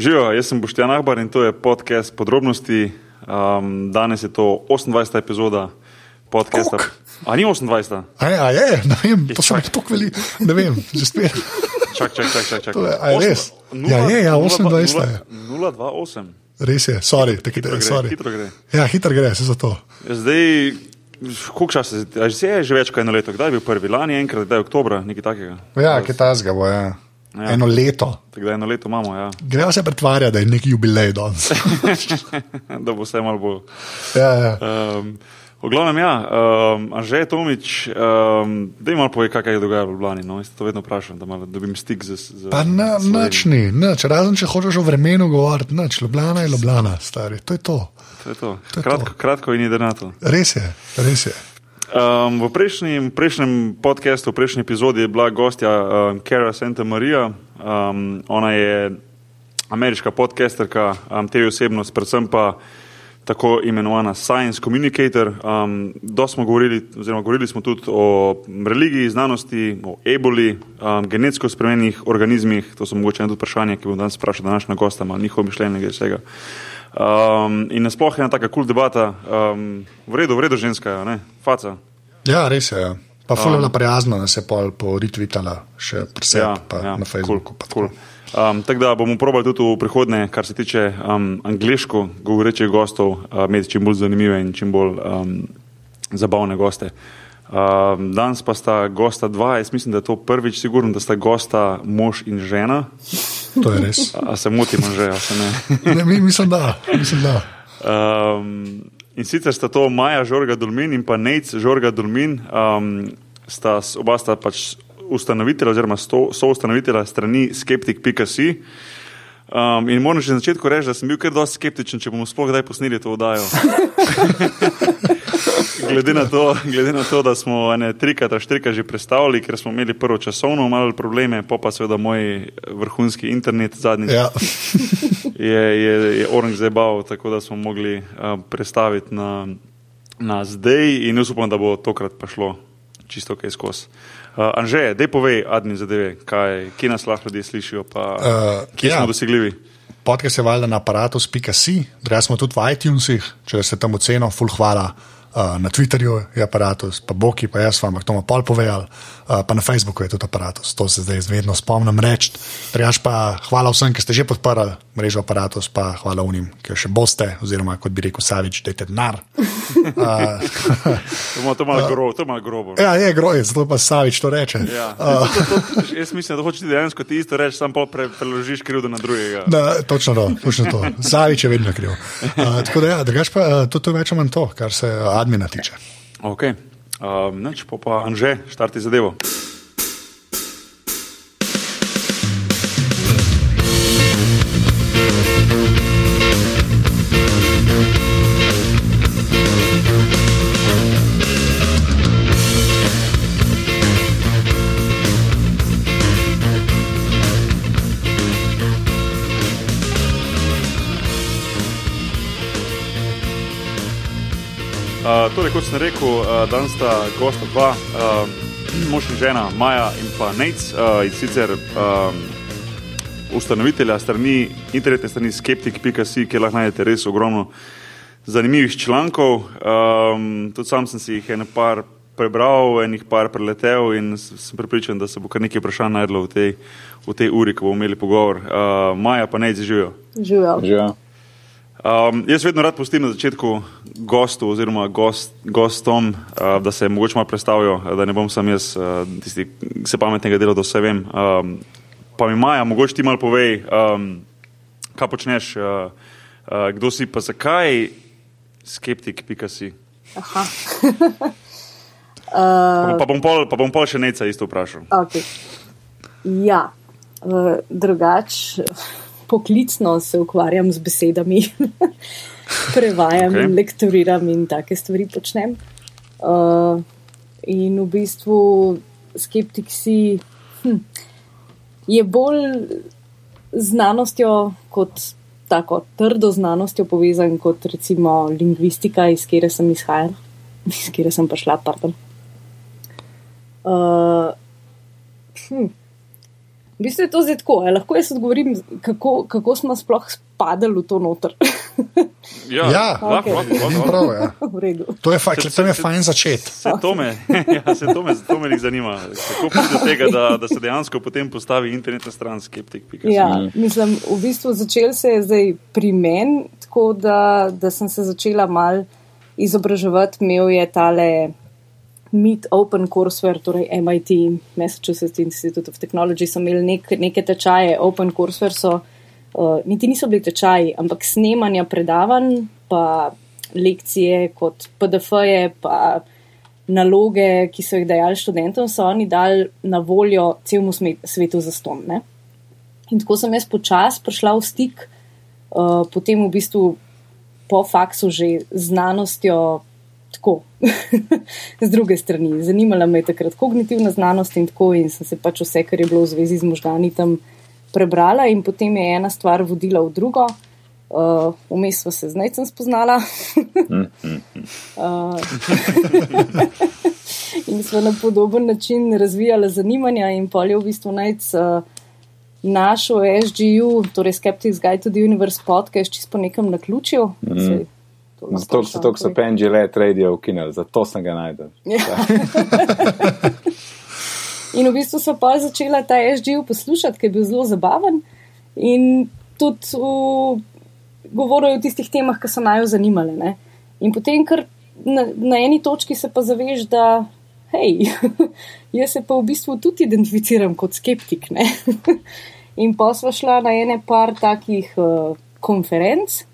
Živijo, jaz sem Boštjan Ahbar in to je podcast podrobnosti. Um, danes je to 28. epizoda podcasta. Koliko? A ni 28? A je, a je, ne vem, to so čak. mi tako veli, ne vem, že spet. Čak, čak, čak, čak. čak. To je- a je res? Ja, je, ja, 28 je. 028. Res je, sorry, Hitro je, gre, sorry. hitro gre. Ja, hitro gre, se za to. Zdaj, koliko časa je? A že je že več kot eno leto. Kdaj je bil prvi? Lani enkrat, kdaj je oktobra, nekaj takega. Ja, kaj ta zga bo, ja. Ja. Eno leto. Tako da eno leto imamo, ja. Gremo se pretvarjati, da je neki jubilej danes. da bo vse malo bolj. ja, ja. Um, v glavnem, ja, um, Anže Tomič, um, da jim malo pove, kaj je dogajalo v Ljubljani. No? Jaz to vedno vprašam, da malo dobim stik z. z Pa na, nič ni, nič, razen če hočeš o vremenu govoriti, nič, Ljubljana je Ljubljana, stari, to je to. To je to. To je Kratko, to. kratko in jedrnato. Res je, res je. Um, v prejšnjem, prejšnjem podkastu, v prejšnji epizodi je bila gostja um, Kara Santa Maria. Um, ona je ameriška podcasterka, um, te osebnost, predvsem pa tako imenovana Science Communicator. Um, Dosti smo govorili, oziroma govorili smo tudi o religiji, znanosti, o eboli, um, genetsko spremenjenih organizmih. To so mogoče eno od vprašanja, ki bom danes vprašal današnja gosta, ima njihovo mišljenje glede vsega. Um, in nasploh je ena taka kul cool debata, um, v redu, v redu ženska, je, ne, faca. Ja, res je. Ja. Pa fulano um, prijazno, da se pol poritvitala še pri sebi, ja, pa ja, na Facebooku. Cool, cool. Um, tako da bomo probali tudi v prihodnje, kar se tiče um, angliško govorečih gostov, uh, imeti čim bolj zanimive in čim bolj um, zabavne goste. Um, danes pa sta gosta dva, jaz mislim, da je to prvič, sigurno, da sta gosta mož in žena. To je res. A, a se motim, že, a se ne. Ne, mi, mislim, da. Mislim, da. Um, in sicer sta to Maja Žorga Dolmin in pa Nec Žorga Dolmin, um, sta, oba sta pač ustanovitelja oziroma sto- soustanovitelja strani skeptik.si. Um, in moram že na začetku reči, da sem bil kar dosti skeptičen, če bomo sploh kdaj posneli to oddajo. glede, na to, glede na to, da smo ene trikrat, štirikrat že predstavili, ker smo imeli prvo časovno malo probleme, pa pa seveda moj vrhunski internet zadnjič Ja. je, je, je Orange zabal, tako da smo mogli uh, prestaviti na, na zdaj in jaz upam, da bo tokrat pa šlo čisto kaj skozi. Uh, Anže, dej povej admin zadeve, kaj, kje nas lahko ljudje slišijo, pa uh, kje ja. smo dosegljivi. Podcast je valjda na aparatus.si, drugače smo tudi v iTunesih, če ste tam oceno, full hvala. Uh, na Twitterju je aparatus, pa Boki, pa jaz vam, to pol povedali, uh, pa na Facebooku je tudi aparatus, to se zdaj vedno spomnim reči. Drugač pa hvala vsem, ki ste že podprli mrežo aparatus, pa hvala unim, ki še boste, oziroma kot bi rekel Savič, dajte denar. Uh, To ima to malo grobo. To je malo grobo. ja, je groj, zato pa Savič to reče. Ja. Uh, to, to, to, jaz mislim, da hočeš dejansko ti isto reči, sam pa pre, preložiš krivdo na drugega. Da, točno to, točno to. Zavič je vedno kriv. Uh, tako da, ja, drugač pa uh, to, to je več ali manj to, kar se uh, admina tiče. Okay. Um, neč, pa pa Anže, štarti zadevo. Torej, kot sem rekel, uh, danes sta gosta dva, uh, mož in žena, Maja in pa Nec, uh, in sicer um, ustanovitelja strani, internetne strani skeptik.si, kjer lahko najdete res ogromno zanimivih člankov. Um, tudi sam sem si jih en par prebral, enih par preletel in sem pripričan, da se bo kar nekaj vprašanj najdlo v tej, v tej uri, ko bomo imeli pogovor. Uh, Maja pa Nec živijo. Živijo. Um, jaz vedno rad pustim na začetku gostu oziroma gost, gostom, uh, da se mogoče malo predstavijo, uh, da ne bom sam jaz uh, tisti, ki se pametnega dela, da vse vem. Um, pa mi Maja, mogoče ti malo povej, um, kaj počneš, uh, uh, kdo si pa zakaj skeptik, pika si. Aha. Pa, pa, bom pol, pa bom pol še neca isto vprašal. Okay. Ja, uh, drugače poklicno se ukvarjam z besedami, prevajam okay. in lektoriram in take stvari počnem. Uh, in v bistvu skeptik si hm, je bolj znanostjo kot tako trdo znanostjo povezan kot recimo lingvistika, iz kere sem izhajala, iz kere sem prišla, pardon. Uh, hm. V bistvu je to zdaj tako. a Lahko jaz odgovorim, kako, kako smo sploh spadali v to noter. Ja, Ja, okej. lahko, prav, ja. v redu. To je, fakt, Se- tam je se- fajn začeti. Se to me, ja, se to me, to me zanima. Kako pride do tega, da, da se dejansko potem postavi internetna stran skeptik. Ja, mislim, v bistvu začel se je zdaj pri meni, tako da, da sem se začela mal izobraževati. Imel je tale Meet Open Courseware, torej MIT, Massachusetts Institute of Technology, so imeli nek, neke tečaje. Open Courseware so, uh, niti niso bili tečaji, ampak snemanja predavanj, pa lekcije kot PDF-je, pa naloge, ki so jih dajali študentom, so oni dali na voljo celemu svetu za ston. Ne? In tako sem jaz počasi prišla v stik, uh, potem v bistvu po faksu že znanostjo, tako, z druge strani. Zanimala me je takrat kognitivna znanost in tako, in sem se pač vse, kar je bilo v zvezi z možgani tam prebrala, in potem je ena stvar vodila v drugo. Uh, Vmes sva se z Necem spoznala. uh, in smo na podoben način razvijali zanimanja, in pol je v bistvu Nec. Uh, našel SGU, torej Skeptics Guide to the Universe podcast, čisto po nekem naključju. Mm. Zato so, to, so Penji let radio ukinili, zato sem ga najdel. Ja. In v bistvu so pa začela ta SGU poslušati, ker je bil zelo zabaven in tudi v, govoril o tistih temah, ki so naju zanimale. Ne? In potem, ker na, na eni točki se pa zaveš, da hej, jaz se pa v bistvu tudi identificiram kot skeptik. Ne? In pa sva šla na ene par takih uh, konferenc,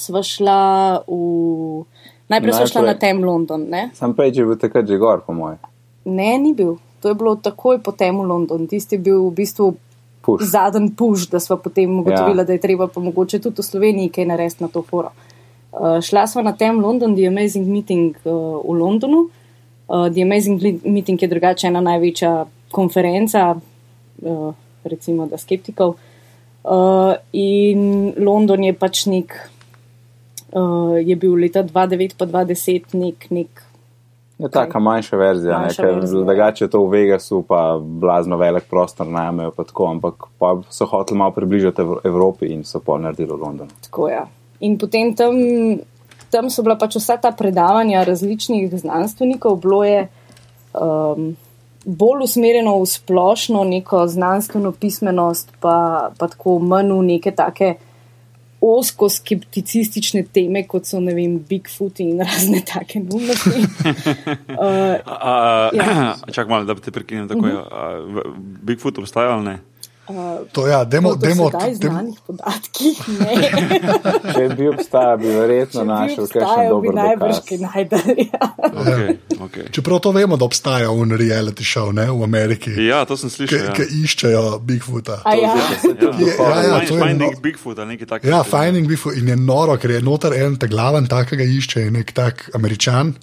sva šla v. Najprej sva šla Najprej- na Tem London, ne? Sam prej je bil takrat že gor, po mojem. Ne, ni bil. To je bilo takoj po temu Londonu. Tisti je bil v bistvu zadnji puš, da smo potem ugotovili, Ja. da je treba pa mogoče tudi v Sloveniji kaj narediti na to foro. Uh, šla sva na tem London, The Amazing Meeting uh, v Londonu. Uh, The Amazing Meeting je drugače ena največja konferenca, uh, recimo, da skeptikov. Uh, in London je pač nek, uh, je bil leta 2009 pa 2010 nek, nek Je taka manjša verzija, Manjša ne, ker drugače je to v Vegasu, pa blazno velik prostor najmejo, pa tako, ampak pa so hoteli malo približati Ev- Evropi in so pol naredili v Londonu. Tako je. In potem tam, tam so bila pač vsa ta predavanja različnih znanstvenikov, bilo je um, bolj usmerjeno v splošno neko znanstveno pismenost, pa, pa tako manj v neke take osko skepticistične teme, kot so vem, Bigfoot in razne take neumnosti. uh, Ja. Čakaj malo, da te prekinil. Tako, je. A, v- Bigfoot obstaja ali ne? To, ja, demo, do demo, demo, znanih podatkih ne. Če bi obstajal, bi verjetno našel kakšen dober najbrž dokaz. kaj najdel. Ja. Okay, okay. čeprav to vemo, da obstaja un reality show ne, v Ameriki, Ja, to sem ki slišal. Ja. ja. iščejo Bigfoota. A ja. Ja, Je- ja, ja, to je Finding no- Bigfoot ali nekaj takega. Ja, Finding Bigfoot in je noro, ker je noter en ta glaven takega išče, nek tak američan.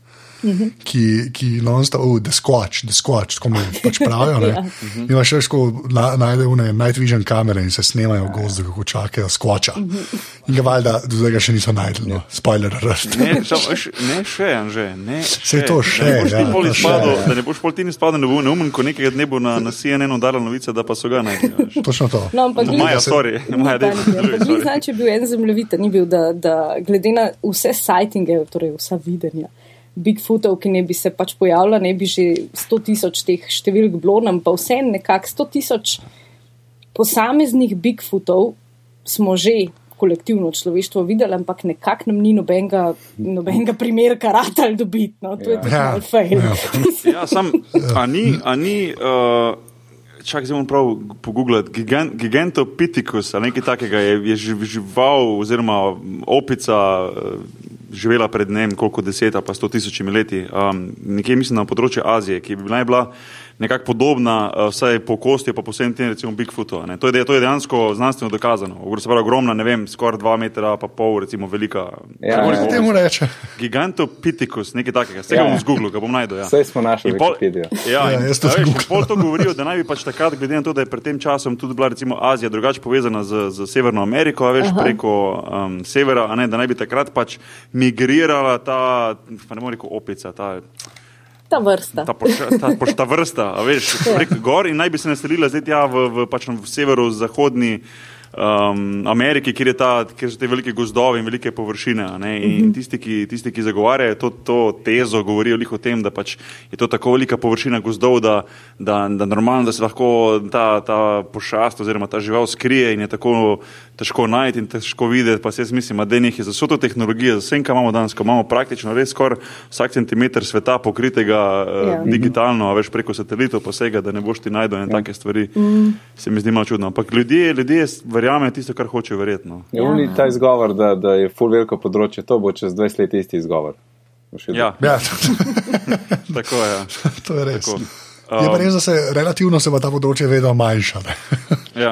Mhm. Ki, ki non-stop, oh, the squatch, the squatch, tako mi pač pravijo. Ja. ja. In imaš še tako, na, najde une night vision kamere in se snemajo v gozdu, kako čakajo squatcha. Mhm. In ga valjda do zdaj ga še niso najdli, no. spoiler alert. Ne, šam, š, ne še, Anže, ne. Saj to še, Da ne boš ja, ti pol to še, izpadel, ja. da ne boš pol ti izpadel ne bo neumen, ko nekega dne bo na, na CNN udarila novica, da pa so ga najdli. veš. Točno to. No, ampak Maja, sorry, Maja, ni sorry. znam, če je bil en zemljevid, ni bil, da, da glede na vse sajtinge, torej vsa videnja. Bigfootov, ki ne bi se pač pojavila, ne bi že 100 tisoč teh številk bilo, nam pa vse nekako 100 tisoč posameznih Bigfootov smo že kolektivno človeštvo videli, ampak nekako nam ni nobenega, nobenega primerka ratal dobiti. No, to je tudi Ja. fail. Ja. Ja, sam, a ni, a ni uh, čak zdaj moram prav pogooglati, Gigan, Gigantopithecus ali nekaj takega je, je živ, žival oziroma opica uh, živela pred ne vem koliko deset pa sto tisočimi leti, um, nekje mislim na področju Azije, ki bi naj bila nekako podobna, uh, vsaj po kosti, pa posebno tem recimo Bigfootu. a ne. To je, to je dejansko znanstveno dokazano. Se pravi, ogromna, ne vem, skoraj dva metra pa pol, recimo velika. Ja, Kako ja, se Kako temu reče? Gigantopithecus, nekaj takega. Vse ga Ja. bom zgooglil, ga bom najdel. Ja. Saj smo našli pol- Wikipedijo. Ja, Ja, jaz to in pol to govorijo, da naj bi pač takrat, glede na to, da je pred tem časom tudi bila recimo Azija drugače povezana z, z Severno Ameriko, a veš, preko um, severa, a ne, da naj bi takrat pač migrirala ta, pa ne morem reči opica, ta Ta vrsta. ta, poša, ta, poš, ta vrsta, veš, prek gor in naj bi se naselila zdaj tja v, v, pač v severozahodni um, Ameriki, kjer, je ta, kjer so te velike gozdove in velike površine. a ne, In tisti, ki, tisti, ki zagovarjajo to, to tezo, govorijo o tem, da pač je to tako velika površina gozdov, da, da, da normalno, da se lahko ta, ta pošast oziroma ta žival skrije in je tako težko najti in težko videti. Pa se jaz mislim, da je za vso to tehnologijo, za vse, kar imamo danes, ko imamo praktično res skoraj vsak centimeter sveta pokritega uh, Ja. digitalno, a veš preko satelitov, posega, da ne boš ti najdel in take stvari. Mm. Se mi zdi malo čudno. Ampak ljudje, ljudje verjamejo tisto, kar hočejo verjetno. Je ja. ta izgovor, da, da je full veliko področje, to bo čez 20 let isti izgovor. Še Ja, Ja, tako je. Ja. to je res. Tako. Je pa res, da se relativno se ta področje vedno manjša. ne. Ja.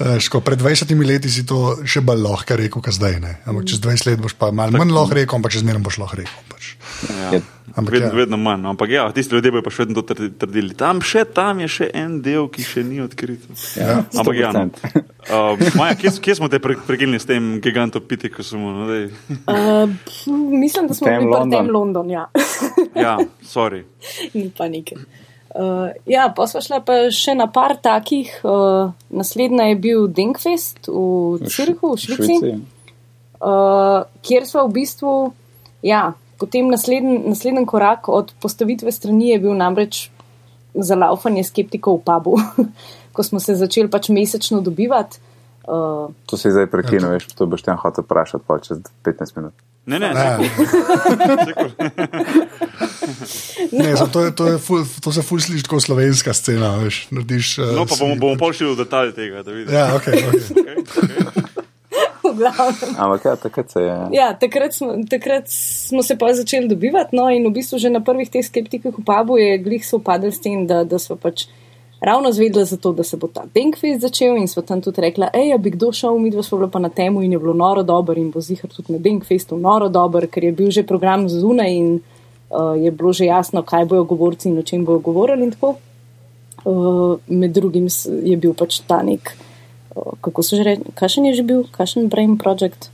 Veš, ko Pred 20 leti si to še bolj lahko rekel, kot zdaj. Ne? Ampak čez 20 let boš pa malo manj lahko rekel, ampak čez zmeraj boš lahko rekel. Pač. Je, Ampak Vedno, ja. vedno manj. no. Ampak ja, tisti ljudje bodo pa še vedno to trdi- trdili. Tam, še, tam je še en del, ki še ni odkrit. ja, Ampak ja, no. 100%. uh, Maja, kje, kje smo te pre, prekinili s tem gigantom piti, ko smo? No, dej. Uh, mislim, da smo bili pri London. tem London. Ja. ja, sorry. Ni panike. Uh, ja, pa smo šli pa še na par takih. Uh, naslednja je bil Denkfest v Cirihu, v Švici, uh, kjer smo v bistvu, ja, potem naslednji, naslednji korak od postavitve strani je bil namreč zalaufanje skeptikov v pubu, ko smo se začeli pač mesečno dobivati. Uh, To si zdaj prekinil, veš, to boš tam hotel vprašati pa čez 15 minut. Ne, ne, Ne, ne, zato je, to, je ful, to se ful sliši kot slovenska scena. Veš, narediš, eh, No, pa bomo, bomo pol šli v detalje tega, da vidimo. Ja, okay, okay. Okay, okay. V glavnem. Ampak ja, takrat se je. Ja, takrat smo, takrat smo se pa začeli dobivati, no, in v bistvu že na prvih teh skeptikih v pubu je glih so upadli s tem, da, da so pač ravno zvedeli za to, da se bo ta Denkfest začel in so tam tudi rekla, hej, bi kdo šel, mi dva smo bila pa na temu in je bilo noro dober in bo zihar tudi na Denkfestu noro dober, ker je bil že program zunaj in uh, je bilo že jasno, kaj bojo govorci in o čem bojo govorili in tako. Uh, med drugim je bil pač ta nek, kako se že reče, kakšen je že bil, kakšen Brain Project.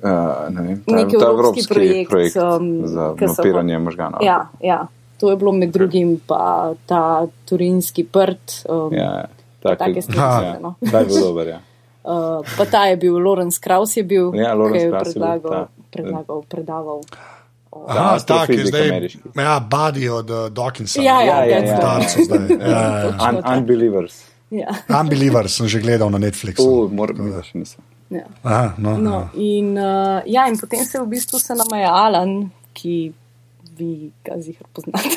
Uh, ne vem, ta, Neki ta evropski projekt, projekt um, za mapiranje možganov. Ja, ja, to je bilo med drugim pa ta turinski prt. Um, ja pa tak, take stvari. Ha. so, no. Ta je bil dober, ja. Uh, pa ta je bil Lorenz Kraus, je bil, Ja, ki Lorenz je Krauss je bil predlagal, predlagal, predaval. Aha, tak je zdaj. ameriški. Ja, Buddy od uh, Dawkinsa. Ja, ja, Ja, ja, ja. the- Darcu zdaj. Ja, ja. Un unbelievers. Ja, Unbeliever sem že gledal na Netflixu. Uh, moram biti, da še nisem. ja. Aha, no, No, no. in, uh, ja, in potem se v bistvu se nam je Alan, ki vi ga zihar poznate.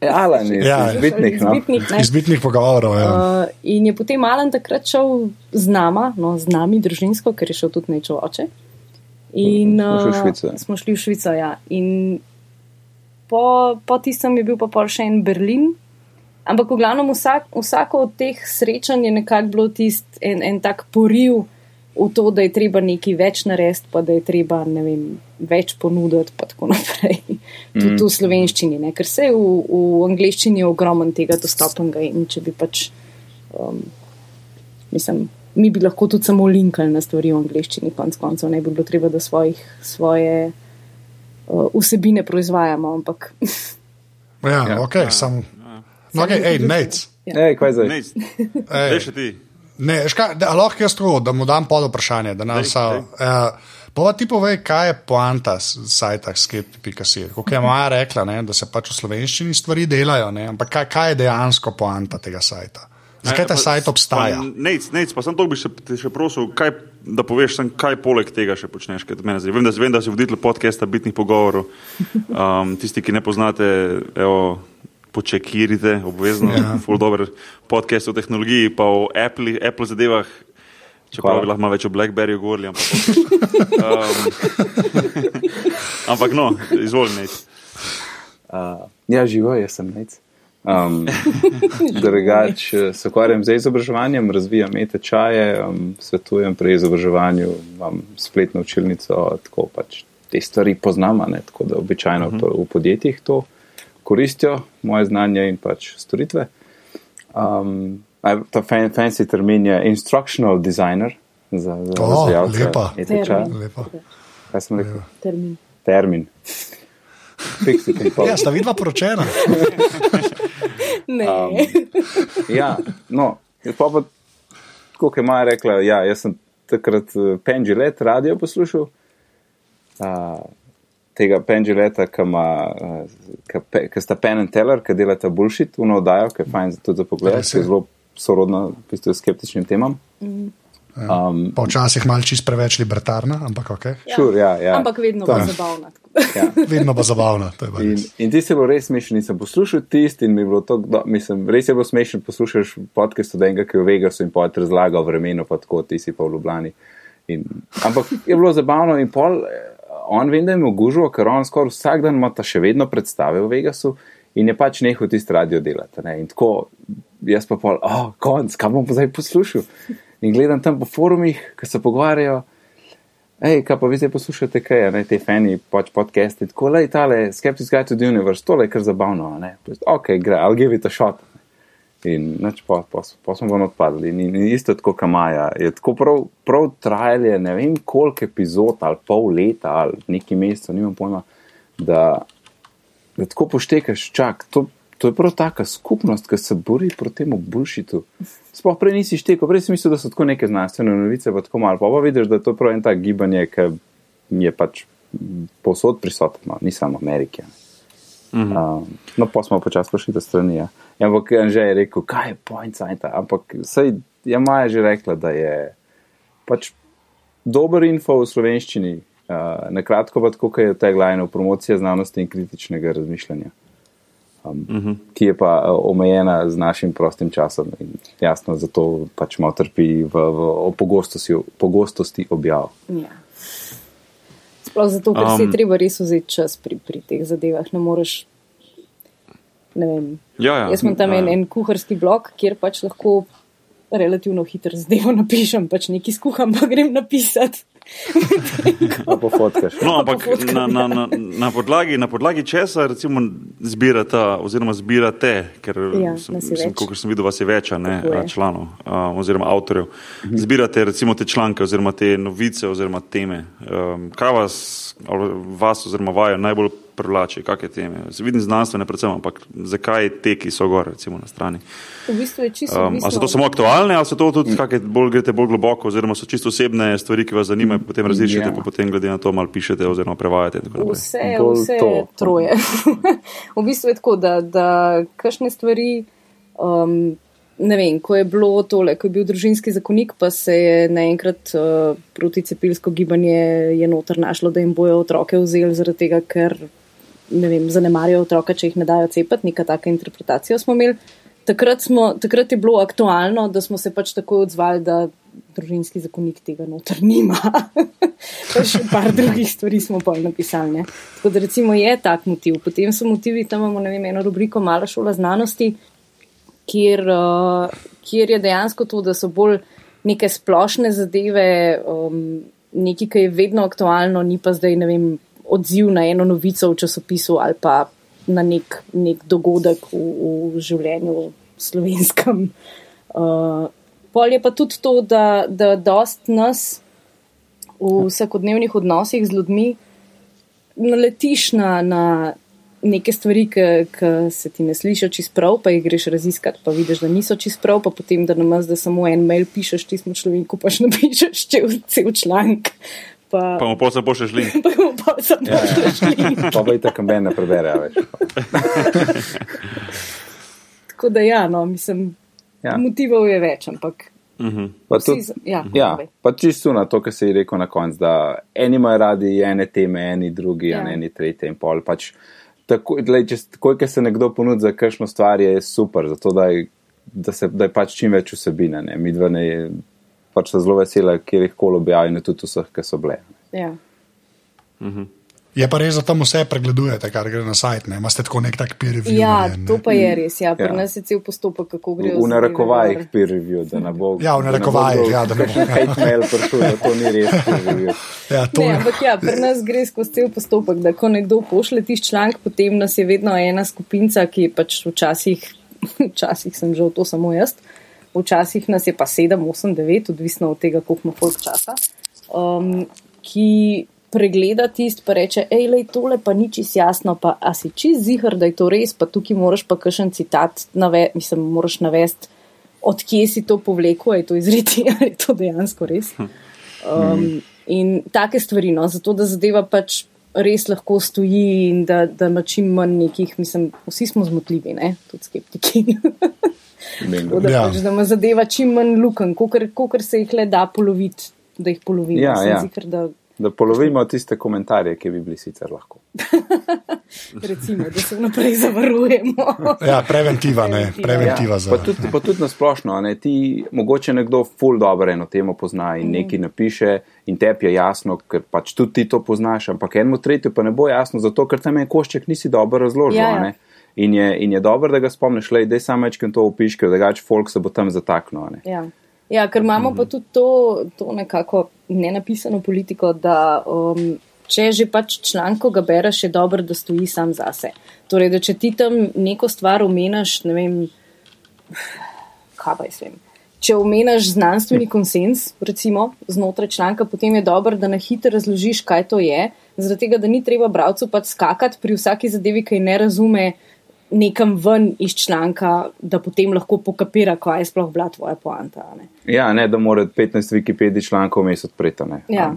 Ja, Alan je Ja. izbitnik, no. Izbitnik, ne. Izbitnih pogovorov. Ja. Uh, in je potem Alan takrat šel z nama, no, z nami družinsko, ker je šel tudi nečo oče. In, Smo šli v uh, Švico, ja. Smo šli v Švico, ja. In po, po tistem je bil pa pol še en Berlin. Ampak v glavnem vsak, vsako od teh srečanj je nekako bilo tist en, en tak poriv v to, da je treba nekaj več narediti, pa da je treba ne vem, več ponuditi, pa tako naprej. Tudi v slovenščini, ne? ker se v, v angleščini je ogromno tega dostopnega in če bi pač, um, mislim, mi bi lahko tudi samo linkali na stvari v angleščini, konc koncev ne bi bilo treba, da svojih, svoje uh, vsebine proizvajamo, ampak Ja, Ja. ok, sam. No, okay, ej, Nec. Ej, kaj zdaj? Ne, Ej. veš ti. Ne, škaj, da, lahko jaz to, da mu dam pod vprašanje. Da nam Dej, sa, uh, pa ti povej, kaj je poanta s- sajta skepti.si. Kot je Maja rekla, ne, da se pač v slovenščini stvari delajo, ne, ampak kaj, kaj je dejansko poanta tega sajta? Zakaj ta sajt obstaja? Nec, nec, pa sem to bi še, še prosil, kaj, da poveš, sem, kaj poleg tega še počneš. Vem, da, vem, da si voditelj podcasta Bitnih pogovorov. Um, tisti, ki ne poznate, evo, počekirite, obvezno, ja. full dober podcast o tehnologiji, pa o Apple, Apple zadevah. Čeprav bi lahko malo več o Blackberryju govorili, ampak, um, ampak no, izvolite. Uh, ja, živo, jaz sem nec. Um, drugač, eh, se ukvarjam z izobraževanjem, razvijam e-tečaje, um, svetujem pri izobraževanju, imam spletno učilnico, tako pač te stvari poznam, a ne, tako da običajno uh -huh. v podjetjih to koristijo, moje znanje in pač storitve. Um, ta fan, fancy termin je instructional designer za, za O, razvijalce lepa. Termin. Lepo. Kaj sem rekel? termin. Termin. Pixie Pink Pop. Ja, sta vidva poročena. Ne. Um, ja, no, pa pa, kot je Maja rekla, ja, jaz sem takrat uh, Pendulet radio poslušal. Uh, tega Penduleta, ki uh, sta Pen and Teller, ki delata bullshit, uno oddajo, ki je fajn za tudi za pogled, Res ki je. je zelo sorodna v skeptičnim temam. Um, Pa včasih mal čist preveč libertarna, ampak ok. Ja. Sure, ja, ja. Ampak vedno pa je- zabavna. Ja. Vedno pa zabavna. to je pa In, in ti si bilo res smešen, nisem poslušal tisti in mi je bilo to, do, mislim, res je bilo smešen poslušati podcast od enega, ki je v Vegasu in poet razlagal vremenu, pa tako ti si pa v Ljubljani. In, ampak je bilo zabavno in pol, eh, on vem, da je imel gužvo, ker on skoraj vsak dan ima ta še vedno predstave v Vegasu in je pač nehal tisti radio delati. Ne? In tako, jaz pa pol, oh, konc, kaj bom pa zdaj poslušal. In gledam tam po forumih, ki se pogovarjajo. Ej, kaj pa vi zdaj poslušate, kaj je, te fani, pač podcasti, tako le, tale, Skeptics Guide to the Universe, tole je kar zabavno, ne, Potem, ok, gre, I'll give it a shot. In nač, pa, pa, pa smo ven odpadli. In, in isto tako, kot Maja, je tako prav, prav trajalo, ne vem koliko epizod ali pol leta ali neki mesec, nimam pojma, da, da tako poštekaš, čak, to, to je prav taka skupnost, ki se bori proti temu bulšitu. Sploh prej nisi štekel, prej si mislil, da so tako neke znanstvene novice, pa tako malo. Pa pa vidiš, da je to prav en tak gibanje, ki je pač povsod prisotno, ni samo Amerike. Mhm. Um, no, pa smo počasi prišli do strani. Ja. Ja, Ampak Anže je rekel, kaj je point sajta. Ampak sej je Maja že rekla, da je pač dober info v slovenščini, uh, na kratko pa tako, kot je tagline promocija znanosti in kritičnega razmišljanja. Um, uh -huh. Ki je pa uh, omejena z našim prostim časom in jasno, zato pač malo trpi v, v, v pogostosti, pogostosti objav. Ja. Sploh zato, ker um, si Um, treba res vzeti čas pri, pri teh zadevah. Ne moreš. Ne vem. Ja, ja. Jaz imam tam Ja, en, ja. en kuharski blok, kjer pač lahko relativno hitro zadevo napišem, pač nekaj skuham, pa grem napisati. Pa pofotkaš. No, ampak na, na, na, na, podlagi, na podlagi česa recimo zbirate, oziroma zbirate, ker Ja, sem, nas je sem, videl, vas je več članov a, oziroma avtorjev. Zbirate recimo te članke oziroma te novice oziroma teme. Um, kaj vas, ali vas oziroma vajo najbolj privlači, kakšne teme? Vidim znanstvene predvsem, ampak zakaj te, ki so gor recimo na strani? V bistvu je čisto Um, ali so to samo aktualne, ali so to tudi kakšne bolj, greste bolj globoko, oziroma so čisto osebne stvari, ki vas zanimajo, potem različite, Ja. pa potem glede na to malo pišete oziroma prevajate. Vse, Bolj vse to. troje. v bistvu je tako, da, da kakšne stvari. Um, ne vem, ko je bilo tole, ko je bil družinski zakonik, pa se je naenkrat uh, proticepilsko gibanje je noter našlo, da jim bojo otroke vzeli zaradi tega, ker ne vem, zanemarijo otroka, če jih ne dajo cepati, neka taka interpretacija smo imeli. Takrat, smo, takrat je bilo aktualno, da smo se pač tako odzvali, da družinski zakonik tega noter nima. pa še par drugih stvari smo pa napisali. Ne? Tako da recimo je tak motiv. Potem so motivi, tam imamo vem, eno rubriko Mala šola znanosti, kjer, uh, kjer je dejansko to, da so bolj neke splošne zadeve, um, nekaj, ki je vedno aktualno, ni pa zdaj ne vem, odziv na eno novico v časopisu ali pa na nek, nek dogodek v, v življenju slovenskem. Uh, pol je pa tudi to, da, da dost nas v vsakodnevnih odnosih z ljudmi naletiš na, na neke stvari, ki se ti ne slišijo čist prav, pa jih greš raziskati, pa vidiš, da niso čist prav, pa potem, da namesto da samo en mail pišeš tismu človeku, paš napišeš cel, cel članek. Pa, Pa mu posebej pošlješ link. pa mu pa samo Ja, pošlješ link. Pa pa itak kamben ne prebere a več. Tako da ja, no, mislim, Ja. ja. motivov je več, ampak. Mhm. Pa Vsi, tudi, z- ja, Ja, pa čisto na to, kar si rekel na koncu, da eni imajo radi ene teme, eni drugi, ja. Ja. eni tretje in pol. Pač, tako, lej, če, takoj, ko se nekdo ponudi za kakšno stvar, je super, zato da je, da se, da je pač čim več vsebine. Ne. Mi dva ne, pač so zelo vesela, kjer jih koli objavljeno, tudi vseh, ki so bile. Ja. Je pa res, da tam vse pregledujete, kar gre na sajt. Ne? Imate tako nek tak peer review. ja, narejen, to ne? pa je res. Ja, pri Ja. nas je cel postopek, kako gre. V, v narekovajih peer review, da ne bo. Ja, v narekovajih, ja, da ne bo. Hate mail prišel, da to ni res peer review. Ja, to Ne, ampak ja, pri nas gre skozi cel postopek, da ko nekdo pošle tiš članek, potem nas je vedno ena skupinca, ki je pač včasih, včasih sem že to samo jaz, včasih nas je pa 7, 8, 9, odvisno od tega, koliko ima folk časa, um, ki pregleda tisto, pa reče, hej, lej, tole pa ni čist jasno, pa a si čist zihar, da je to res, pa tukaj moraš pa kakšen citat, nave, mislim, moraš navesti, odkje si to povlekel, je to izriti, ali je to dejansko res. Um, in take stvari, no, zato da zadeva pač res lahko stoji in da, da ima čim manj nekih, mislim, vsi smo zmotljivi, ne, tudi skeptiki. Tako da, Ja. pač, da ima zadeva čim manj luken, kolikor se jih le da poloviti, da jih polovimo. Ja, ja. Zikr, da, Da polovimo tiste komentarje, ki bi bili sicer lahko. recimo, da se vnaprej zavarujemo. Ja, preventiva, ne, Preventiva. Ja, za. pa tudi, pa tudi nasplošno, ne, ti mogoče nekdo ful dobro eno temo pozna in nekaj napiše in tebi je jasno, ker pač tudi ti to poznaš, ampak enemu tretju pa ne bo jasno, zato ker tam en košček nisi dobro razložil. Ja, a ja. ne. In je, in je dobro, da ga spomniš, le da je samo večkrat to opiš, ker drugače folk se bo tam zataknil. a ne. Ja. Ja, ker imamo pa tudi to, to nekako nenapisano politiko, da um, če že pač članek, ko ga bereš, je dobro, da stoji sam zase. Torej, da če ti tam neko stvar omenaš, ne vem, kaj pa jaz vem. Če omenaš znanstveni konsens, recimo znotraj članka, potem je dobro, da na hitro razložiš, kaj to je, zaradi tega, da ni treba bralcu pač skakati pri vsaki zadevi, ki ne razume nekam ven iz članka, da potem lahko pokapira, kaj je sploh bila tvoja poanta. a Ne? Ja, ne, da mora 15 Wikipedij člankov vmes odpreti. a ne. Ja. Um,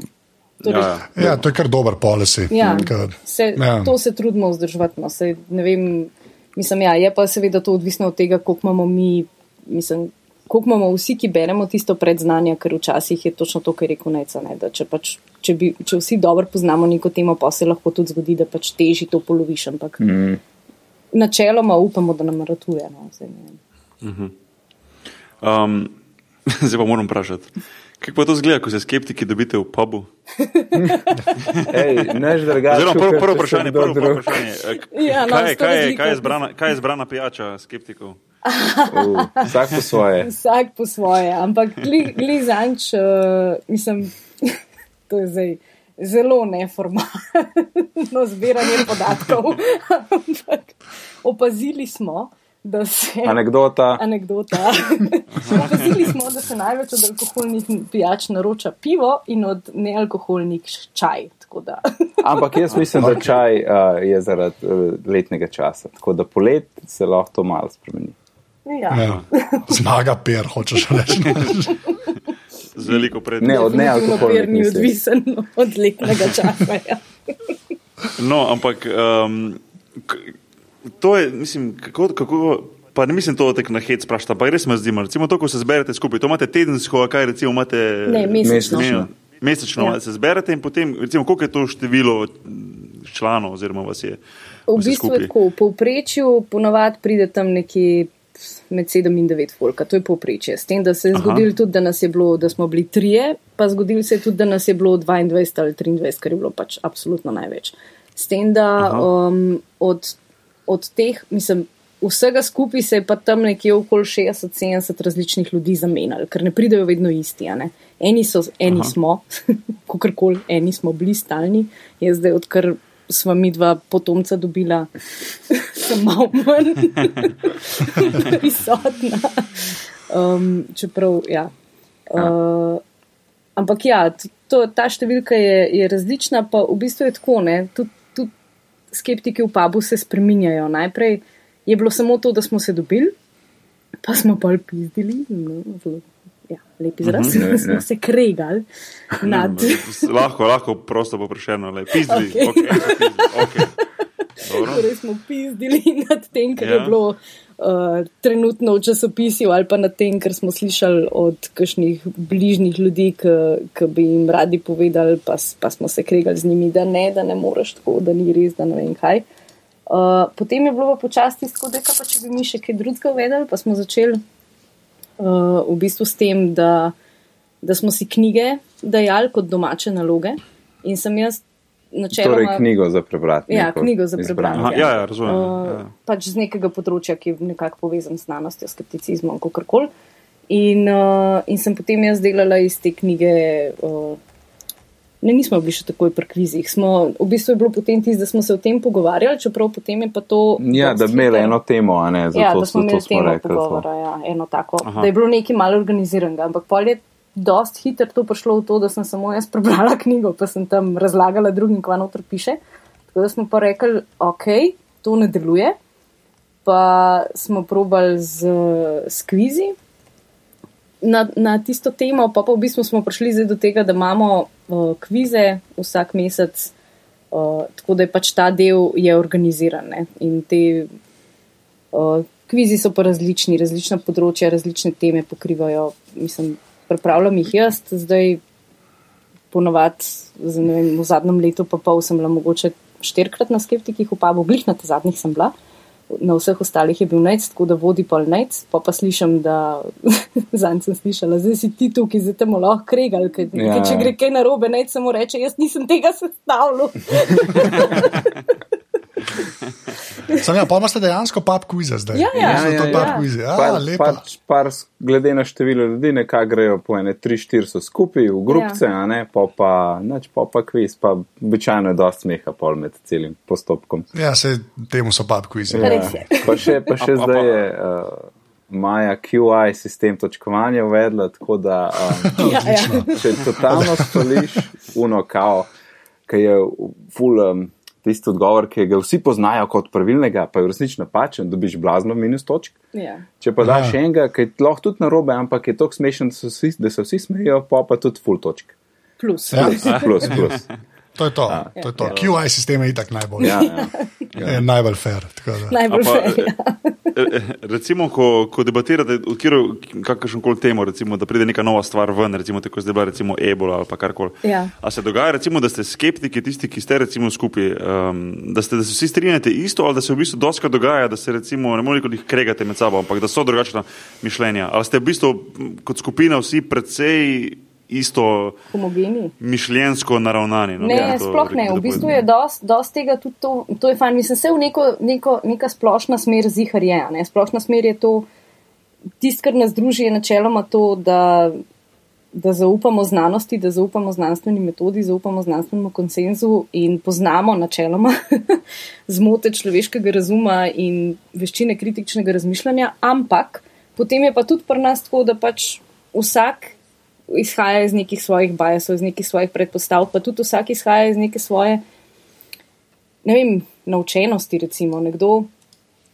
Torej, Ja, ja. Ja, to je kar dober policy. Ja, Ker- se, ja. To se trudimo vzdrževati. No. Se, ne vem, mislim, ja, je pa seveda to odvisno od tega, koliko imamo mi, mislim, koliko imamo vsi, ki beremo tisto predznanje, ker včasih je točno to, kar je rekel Neca. Ne, da če, pač, če, bi, če vsi dobro poznamo neko temo, pa se lahko tudi zgodi, da pač teži to poloviš. Ampak mm, načeloma upamo, da nam ratuje. No, zdaj, ne vem. Um, zdaj pa moram vprašati. Kako pa to zgleda, ko se skeptiki dobite v pubu? ej, než drugače. Oziroma, prvo, prvo vprašanje, prvo, prvo vprašanje. eh, Ja, no, kaj, je- kaj, je- kaj, je zbrana, kaj je zbrana pijača skeptikov? Uh, vsak po svoje. Vsak po svoje, ampak gli zanč, uh, mislim, to je zdaj zelo neformalno zbiranje podatkov. ampak opazili smo, da se. Anekdota. Anekdota. Opazili smo, da se največ od alkoholnih pijač naroča pivo in od nealkoholnih čaj. tako da. Ampak jaz mislim, da čaj uh, je zaradi uh, letnega časa. Tako da polet se lahko to malo spremeni. Ja. Ja. Zmaga per, hočeš reči. Z veliko pred. Ne, od nealkoholnih. pier ni odvisen od letnega časa. Ja. No, ampak um, to je, mislim, kako. kako Pa ne mislim to tako na hec sprašta, pa res me zdi, recimo to, ko se zberete skupaj, to imate tedensko, kaj recimo imate. Ne, mesečno. Ne, mesečno Ja. se zberete in potem, recimo, koliko je to število članov oziroma vas je. V bistvu je tako, v povprečju ponavadi pride tam nekje med 7 in 9 folka, to je povprečje. S tem, da se je zgodilo tudi, da, nas je bilo, da smo bili trije, pa zgodilo se je tudi, da nas je bilo 22 ali 23, kar je bilo pač absolutno največ. S tem, da Aha. um, od, od teh, mislim, vsega skupaj se je pa tam nekje okoli 60-70 različnih ljudi zamenjali, ker ne pridejo vedno isti. Eni, so, eni Aha. smo, kakorkoli, eni smo bili stalni, jaz zdaj odkar sva mi dva potomca dobila, sem malo manj prisotna. Um, čeprav, ja. Uh, ampak ja, to, ta številka je, je različna, pa v bistvu je tako, ne, tudi tud skeptiki v pubu se spreminjajo. Najprej je bilo samo to, da smo se dobili, pa smo pa pizdili, no, zelo, ja, lep izraz, Mhm, ne, smo ne. se kregali nad. lahko, lahko prosto poprašeno, le pizdili. Okej. Okay. Okay, pizdili, okay. Dobro. Torej smo pizdili nad tem, kar ja. je Ja. bilo uh, trenutno v časopisju, ali pa nad tem, kar smo slišali od kakšnih bližnjih ljudi, ki bi jim radi povedali, pa, pa smo se kregali z njimi, da ne, da ne moreš tako, da ni res, da ne vem kaj. Uh, potem je bilo pa počasti tako, da pa če bi mi še kaj drugega uvedeli, pa smo začeli uh, v bistvu s tem, da, da smo si knjige dajali kot domače naloge. In sem jaz načeloma. Torej, knjigo za prebrati. Ja, knjigo za prebrati. Aha, ja, ja, razumem. Uh, Ja. pač z nekega področja, ki je nekako povezan s znanostjo, skepticizmom, kako koli. In, uh, in sem potem jaz delala iz te knjige. Uh, Ne, nismo bili še takoj pri kvizih. Smo, v bistvu je bilo potem tisto, da smo se o tem pogovarjali, čeprav potem je pa to. Ja, da bi imeli eno temo, a ne, zato, ja, da smo imeli smo temo rekli. to. pogovora, ja, eno tako. Aha. Da je bilo nekaj malo organiziranega, ampak pol je dost hitro to prišlo v to, da sem samo jaz prebrala knjigo, pa sem tam razlagala drugim, kva noter piše. Tako da smo pa rekli, ok, to ne deluje. Pa smo probali z, z kvizi na, na tisto temo, pa, pa v bistvu smo prišli do tega, da imamo uh, kvize vsak mesec, uh, tako da je pač ta del je organiziran. Ne? In te uh, kvizi so pa različni, različna področja, različne teme pokrivajo. Mislim, pripravljam jih jaz, zdaj ponovadi, v zadnjem letu pa pol sem bila mogoče štirikrat na skeptikih, v glih na te zadnjih sem bila. Na vseh ostalih je bil nec, tako da vodi pol nec, pa pa slišim, da zanj sem slišala, zdaj si ti tukaj, zdaj te mu lahko kregal, ker ja. če gre kaj narobe, nec samo reče, jaz nisem tega sestavljal. Sam ja, pa imaš dejansko pub kvize zdaj. Ja, ja, ja, ja, ja. Quize. ja par, lepa. pač, par, glede na število ljudi, nekaj grejo po ene, tri, štiri so skupaj v grupce, ja. ne, pa pa, neč, pa pa kviz, pa običajno je dosti smeha pol med celim postopkom. Ja, se temu so pub kvize. Ja. Pa še, pa še A- a zdaj pa- je uh, Maja QI sistem točkovanja uvedla, tako da um, Ja, ja. če totalno stoliš, uno kao, ki je full. Um, Tisti odgovor, ki ga vsi poznajo kot pravilnega, pa je v resnici napačen, dobiš blazno minus točk. Ja. Če pa daš Ja. enega, ki je lahko tudi narobe, ampak je tako smešen, da, so vsi- da se vsi smejijo, pa pa tudi full točk. Plus. Ja. Plus, plus, plus. To je to. to, je to. QI sistem je itak najbolj. Ja, ja. Je najbolj fair. tako da. Najbolj pa, fair. Ja. Eh, recimo, ko, ko debatirate o kakršno koli temo, recimo, da pride neka nova stvar ven, recimo, tako zdaj bila recimo ebola ali karkoli. Ja. A se dogaja, recimo, da ste skeptiki, tisti, ki ste recimo skupaj, um, da, ste, da se vsi strinjate isto, ali da se v bistvu doska dogaja, da se recimo ne morete jih kregate med sabo, ampak da so drugačna mišljenja. Ali ste v bistvu kot skupina vsi precej isto Homogeni. mišljensko naravnani? No, Ne, to sploh ne. V bistvu je dost, dost tega tudi to, to je fajn. Mislim, se v neko, neko, neka splošna smer zihar je. Ne? Splošna smer je to, tisto, kar nas druži, je načeloma to, da, da zaupamo znanosti, da zaupamo znanstveni metodi, zaupamo znanstvenemu konsenzu in poznamo načeloma zmote človeškega razuma in veščine kritičnega razmišljanja, ampak potem je pa tudi pri nas tako, da pač vsak izhaja iz nekih svojih bajasov, iz nekih svojih predpostavk, pa tudi vsak izhaja iz neke svoje, ne vem, naučenosti. Recimo. Nekdo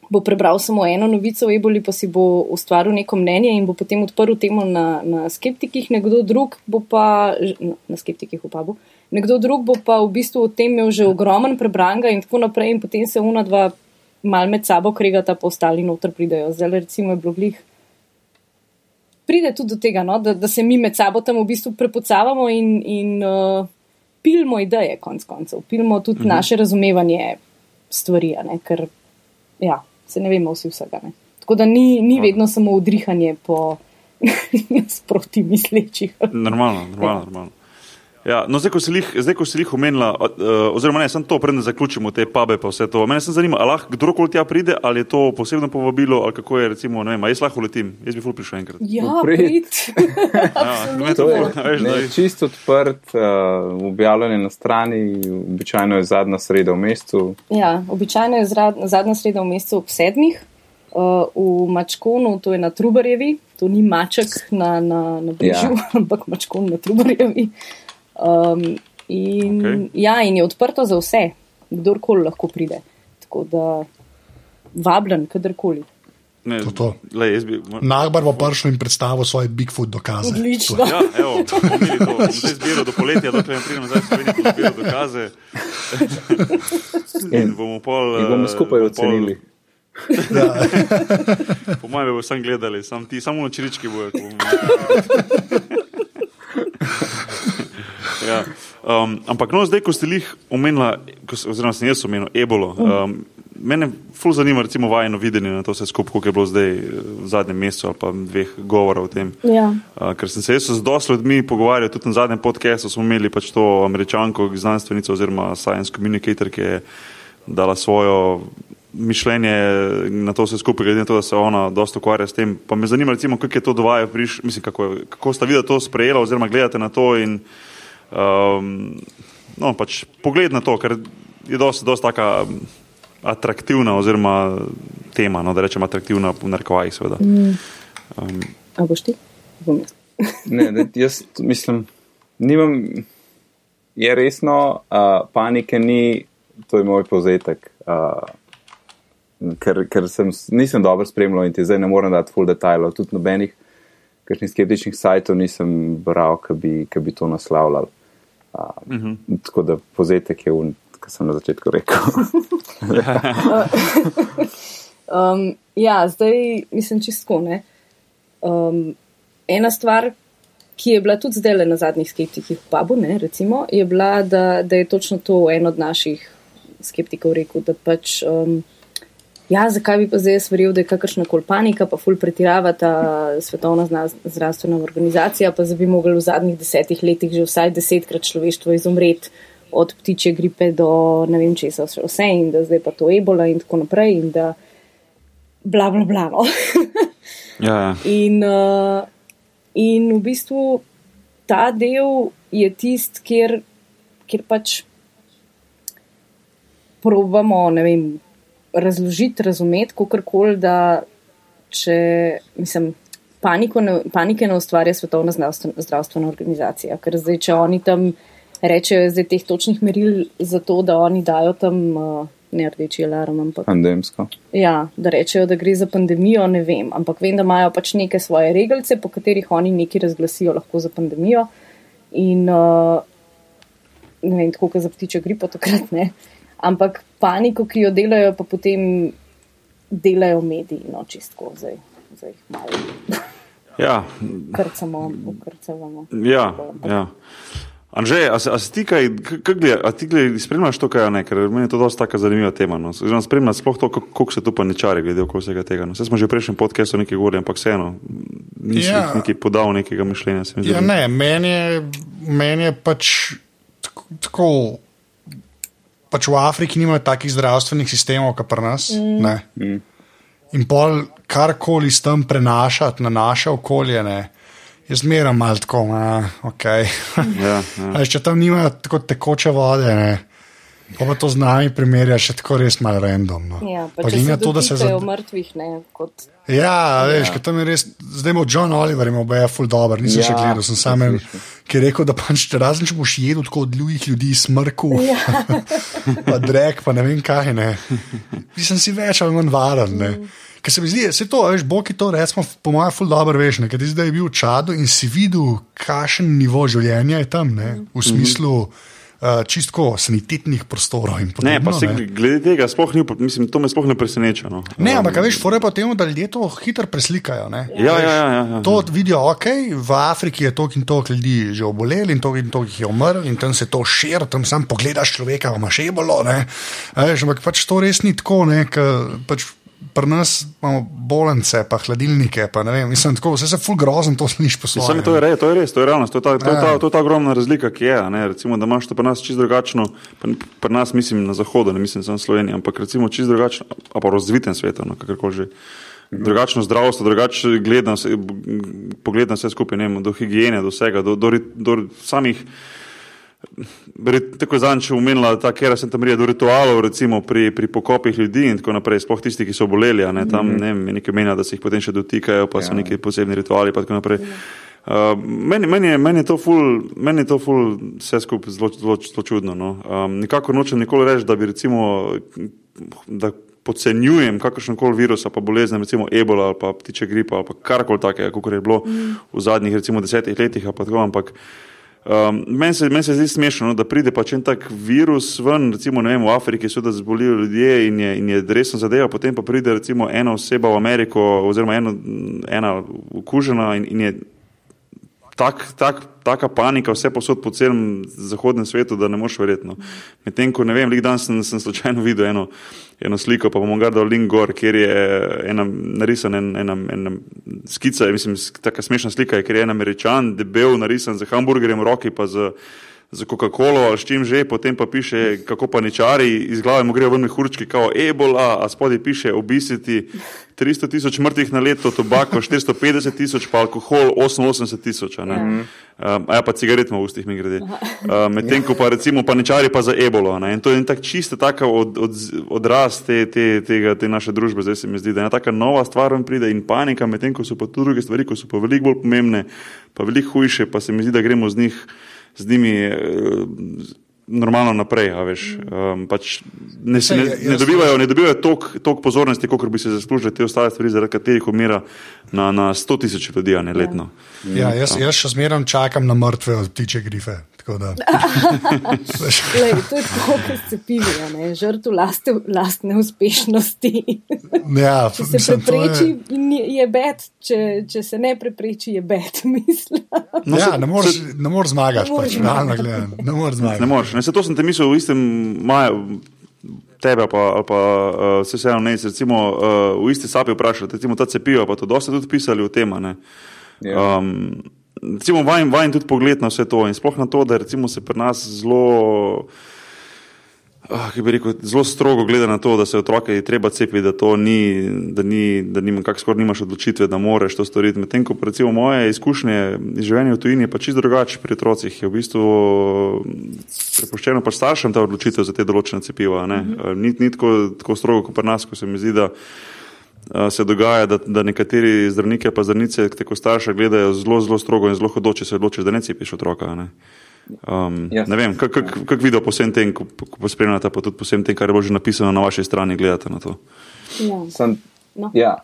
bo prebral samo eno novico o eboli, pa si bo ustvaril neko mnenje in bo potem odprl temo na, na skeptikih, nekdo drug bo pa, na, na skeptikih v pubu, nekdo drug bo pa v bistvu o tem imel že ogromen prebranga in tako naprej in potem se una dva mal med sabo kregata, pa ostali noter pridejo. Zdaj recimo je bilo glih pride tudi do tega, no, da, da se mi med sabo tam v bistvu prepucavamo in, in uh, pilimo ideje, konc koncev, pilimo tudi -huh. naše razumevanje stvari, ne, ker ja, se ne vemo vsi vsega. Ne. Tako da ni, ni vedno samo udrihanje po sproti mislečih. Normalno, normalno. normalno. Ja, no, zdaj, ko si jih, zdaj, ko si jih omenila, uh, oziroma ne, sem to, preden zaključimo te pube, pa vse to. Mene se zanima, ali lahko kdorkoli tja pride, ali je to posebno povabilo, ali kako je, recimo, ne vem, a jaz lahko letim, jaz bi ful prišel enkrat. Ja, Prid. prid. Ja, To je Veš, ne, je- čisto odprt, uh, objavljen na strani, običajno je zadnja sreda v mesecu. Ja, običajno je zrad, zadnja sreda v mesecu ob sedmih, uh, v Mačkonu, to je na Trubarjevi, to ni maček na, na, na Brežju, ja. ampak Mačkon na Trubarjevi. Um, in, okay. ja, in je odprto za vse, kdorkoli lahko pride. Tako da vabljen, kadarkoli. Ne, To, to. Jaz bi, Nagbar bo prišel in predstavil svoje Bigfoot dokaze. Odlično. Ja, evo, to. Zdaj zbiral do poletja, dokler ne pridem nazaj v Slovenijo, bom zbiral dokaze. In bomo pol. In bomo eh, skupaj bomo pol- ocenili. Po mojem, bomo sam gledali, sam ti, samo nočrički bojo. ja. um, ampak no, zdaj, ko ste jih se- oziroma sem jaz omenil ebolo, um, mene ful zanima recimo vajeno videnje na to vse skupaj, koliko je bilo zdaj eh, v zadnjem mesecu ali pa dveh govora o tem. Ja. Uh, ker sem se jaz z dosti ljudmi pogovarjal, tudi na zadnjem podkastu smo imeli pač to američanko, znanstvenico oziroma science communicator, ki je dala svojo mišljenje na to vse skupaj, glede na to, da se ona dosta ukvarja s tem. Pa me zanima, recimo, kako je to do vaje prišlo, mislim, kako, je- kako sta videla to sprejela oziroma gledate na to in um, no, pač pogled na to, ker je dosta, dosta taka um, atraktivna oziroma tema, no, da rečem atraktivna v narkovajih seveda. Um, A boš ti? Bom jaz. Ne, ne, jaz mislim, nimam, je resno, uh, panike ni, to je moj povzetek. Uh, ker ker sem, nisem dobro spremljal in ti zdaj ne morem dati full detajlov, tudi nobenih kakšnih skeptičnih sajtov nisem bral, ki bi, ki bi to naslavljal. Uh, uh -huh. Tako da povzetek je un, kar sem na začetku rekel. um, ja, zdaj mislim čisto ne. Um, ena stvar, ki je bila tudi zdaj le na zadnjih skeptikih v Pabu, ne, recimo, je bila, da, da je točno to en od naših skeptikov rekel, da pač. Um, Ja, zakaj bi pa zdaj jaz verjel, da je kakršna koli panika, pa ful pretirava ta svetovna zdravstvena organizacija, pa zdaj bi mogli v zadnjih desetih letih že vsaj desetkrat človeštvo izumreti od ptiče gripe do ne vem česa vse in da zdaj pa to ebola in tako naprej in da bla bla bla. No. ja, ja. In, uh, in v bistvu ta del je tist, kjer, kjer pač probamo, ne vem razložiti, razumeti, kako koli, da če, mislim, ne, panike ne ustvarja svetovna zdravstvena organizacija. Ker zdaj, če oni tam rečejo, zdaj teh točnih meril za to, da oni dajo tam. Uh, Ne rdeči alarm, ampak. Pandemsko. Ja, da rečejo, da gre za pandemijo, ne vem. Ampak vem, da imajo pač neke svoje regalce, po katerih oni nekaj razglasijo lahko za pandemijo. In uh, ne vem, tako kot za ptiče gripo, takrat ne. Ampak paniko, ki jo delajo, pa potem delajo mediji, no čistko, zdaj, zdaj jih malo. Ja. Krcamo, ukrcavamo. Ja, ja. Anže, a, a ti kaj, a ti gledaj, spremljaš to, kaj je ne, ker meni je to dosta taka zanimiva tema. No. Zdaj, spremljaš sploh to, kako se tu pa nečari glede oko vsega tega. No. Vse smo že v prejšnjem podcastu nekaj govorili, ampak vseeno, nisi ja. nekaj podal nekega mišljenja. Ja, ne, meni je, meni je pač tako pač v Afriki nimajo takih zdravstvenih sistemov, kot pri nas. Mm. Mm. In pol karkoli s tem prenašati na naše okolje, ne, je zmeraj malo tako, da okay. ja, ja. če tam nimajo tako tekoče vode. Ne, Pa, pa to z nami primerja še tako res malo random. No. Ja, pa pa če to, da se zavedajo mrtvih, ne kot. Ja, ja. veš, tam je res, zdaj imamo John Oliver, imamo Beja full dobro, nisem ja, še gledal, sem sam en, ki je rekel, da pač razen če boš jedel tako od ljudih ljudi smrku, ja. pa drek, pa ne vem kaj, ne. Mislim si več ali manj varen, ne. Mm. Ker se mi zdi, se to, veš, Bog je to, recimo, po mojem, full dobro veš, ne, ker ti zdaj je bil v čadu in si videl, kakšen nivo življenja je tam, ne, v mhm. smislu. Mm -hmm. Eh, čistko sanitetnih prostorov. Podobno, ne, pa se ne. glede tega, ni, mislim, to me sploh ne preseneča. No. Ne, ampak veš, fore pa temu, da ljudje to hitro preslikajo. Ja, ja, ja, ja, ja. To vidijo, ok, v Afriki je toliko in toliko ljudi že oboleli in toliko in toliko jih je umrlo in tam se to širi, tam sam pogledaš človeka, ima še bolo. Ampak pač to res ni tako, ne, pač pri nas imamo bolnice, pa hladilnike. Pa vem, mislim, tako, vse se ful grozno to sliši po svetu. To, to je res, to je realnost, to je ta, to, ta, to, ta ogromna razlika, ki je. Recimo, da imaš to pri nas čisto drugačno, pri nas mislim na zahodu, ne mislim samo Sloveniji, ampak recimo čisto drugačno, pa po razvitem svetu, no, kakorkoli že. Drugačno zdravstvo, drugačno pogled na vse skupaj, ne, do higiene, do vsega, do, do, do samih. Tako je zadnjič umenila ta Kera Santa Maria do ritualov, recimo pri, pri pokopih ljudi in tako naprej, sploh tisti, ki so boleli, ne, tam mm -hmm. ne, nekaj menja, da se jih potem še dotikajo, pa ja. so neki posebni rituali. Uh, meni, meni, je, meni je to ful, meni je to ful vse skupaj zelo, zelo, zelo čudno. No. Um, nikako nočem nikoli reči, da bi recimo, da podcenjujem kakršen koli virus, pa bolezen, recimo ebola ali pa ptiče gripa ali karkoli takega, kot je bilo mm. v zadnjih recimo desetih letih, ampak Um, Meni se, men se zdi smešno, no, da pride pač en tak virus ven, recimo vem, v Afriki, so da zbolijo ljudje in je, in je resno zadeva, potem pa pride recimo ena oseba v Ameriko oziroma eno, ena okužena in, in je tak, tak, taka panika vse posod po celem zahodnem svetu, da ne moš verjetno. Medtem ko ne vem, lik dan sem, sem slučajno videl eno, eno sliko, pa bom ga dal link gor, kjer je ena narisana en, ena, ena skica, mislim, taka smešna slika, je, kjer je en američan, debel, narisan z hamburgerjem v roki, pa z za Coca-Colo ali s čim že, potem pa piše, kako pa nečari, iz glave mu grejo ven hurčki, kao ebola, a spodaj piše obisiti 300 tisoč mrtvih na leto, tobako 450 tisoč, pa alkohol 88 tisoč. A, um, a ja, pa cigaret v ustih mi grede. Uh, Medtem ko pa recimo pa nečari pa za ebolo. Ne? In to je tak čista taka od, od, odraz te, te, tega, te naše družbe, zdaj se mi zdi, da je ena taka nova stvar vam pride in panika, medtem ko so pa tu druge stvari, ko so pa veliko bolj pomembne, pa veliko hujše, pa se mi zdi, da gremo z njih z njimi uh, normalno naprej. Um, pač ne, ne, ne dobivajo, ne dobivajo toliko pozornosti, kot bi se zaslužili te ostale stvari, zaradi katerih umira na, na 100 tisoč ljudi ne, letno. Ja, jaz, jaz še zmeraj čakam na mrtve ptiče grife. Lej, to je tako, kot se pivi, žrtv lastne, lastne uspešnosti. Ja, če se mislim, prepreči, je, je bed, če, če se ne prepreči, je bed. No, ja, ne moreš mor zmagati, pač, realno gledano. Ne moreš zmagati. Se to sem te mislil v istem maju. Tebe pa, ali pa uh, vse vseeno ne, recimo uh, v isti sapi vprašati, recimo ta cepiva, pa to dosta tudi pisali v tem. Ja recimo, vajem, vajem tudi pogled na vse to in sploh na to, da se pri nas zelo. Ah, bi rekel, zelo strogo gleda na to, da se otroke treba cepiti, da to ni, da ni, da nima, kako skoraj nimaš odločitve, da moraš to storiti. Medtem ko recimo moje izkušnje iz življenja v tujini je pa čisto drugače pri otrocih. Je v bistvu prepuščeno pa staršem ta odločitev za te določene cepiva. Mm -hmm. Ni, ni tako, tako strogo kot pri nas, ko se mi zdi, da se dogaja, da, da nekateri zdravniki pa zdravnice, tako starše, gledajo zelo, zelo strogo in zelo hodoče se odločiš, da ne cepiš otroka. Ne, um, yes. ne vem, kako kak, kak vidijo po vsem tem, ko, ko pospremljate, pa tudi po vsem tem, kar je bilo že napisano na vaši strani, gledate na to. Ja. Sam, no, ja.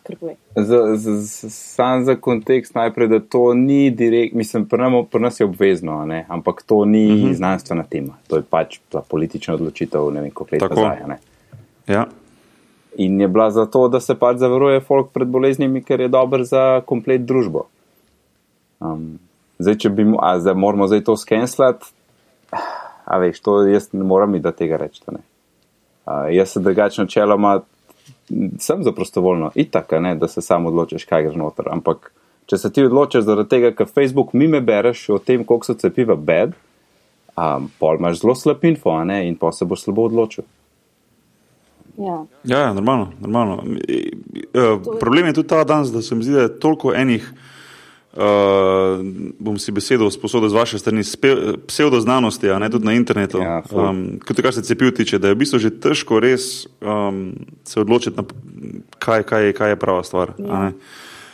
za, za, za, sam za kontekst najprej, da to ni direkt, mislim, pri nas je obvezno, ne? ampak to ni mhm. -huh. znanstvena tema, to je pač politična odločitev, ne vem, koliko let nazaj. Ja. In je bila zato, da se pač zavaruje folk pred boleznimi, ker je dober za komplet družbo. Um, zdaj, če bi, a zdaj moramo zdaj to skenslati, a veš, to jaz ne moram da tega reči. Uh, jaz se drugače načeloma sem za prostovoljno, itak, ne, da se sam odločiš, kaj greš noter. Ampak, če se ti odločiš zaradi tega, ker Facebook mi me bereš o tem, koliko so cepiva bed, um, pol imaš zelo slab info, ne, in pa se boš slabo odločil. Ja, ja, ja normalno. normalno. Uh, problem je tudi ta danes, da se mi zdi, da je toliko enih, uh, bom si besedo sposodil z vaše strani, pseudoznanosti, a ne tudi na internetu, ja, um, kot kar se cepiv tiče, da je v bistvu že težko res um, se odločiti, na, kaj, kaj, kaj je prava stvar. Ja.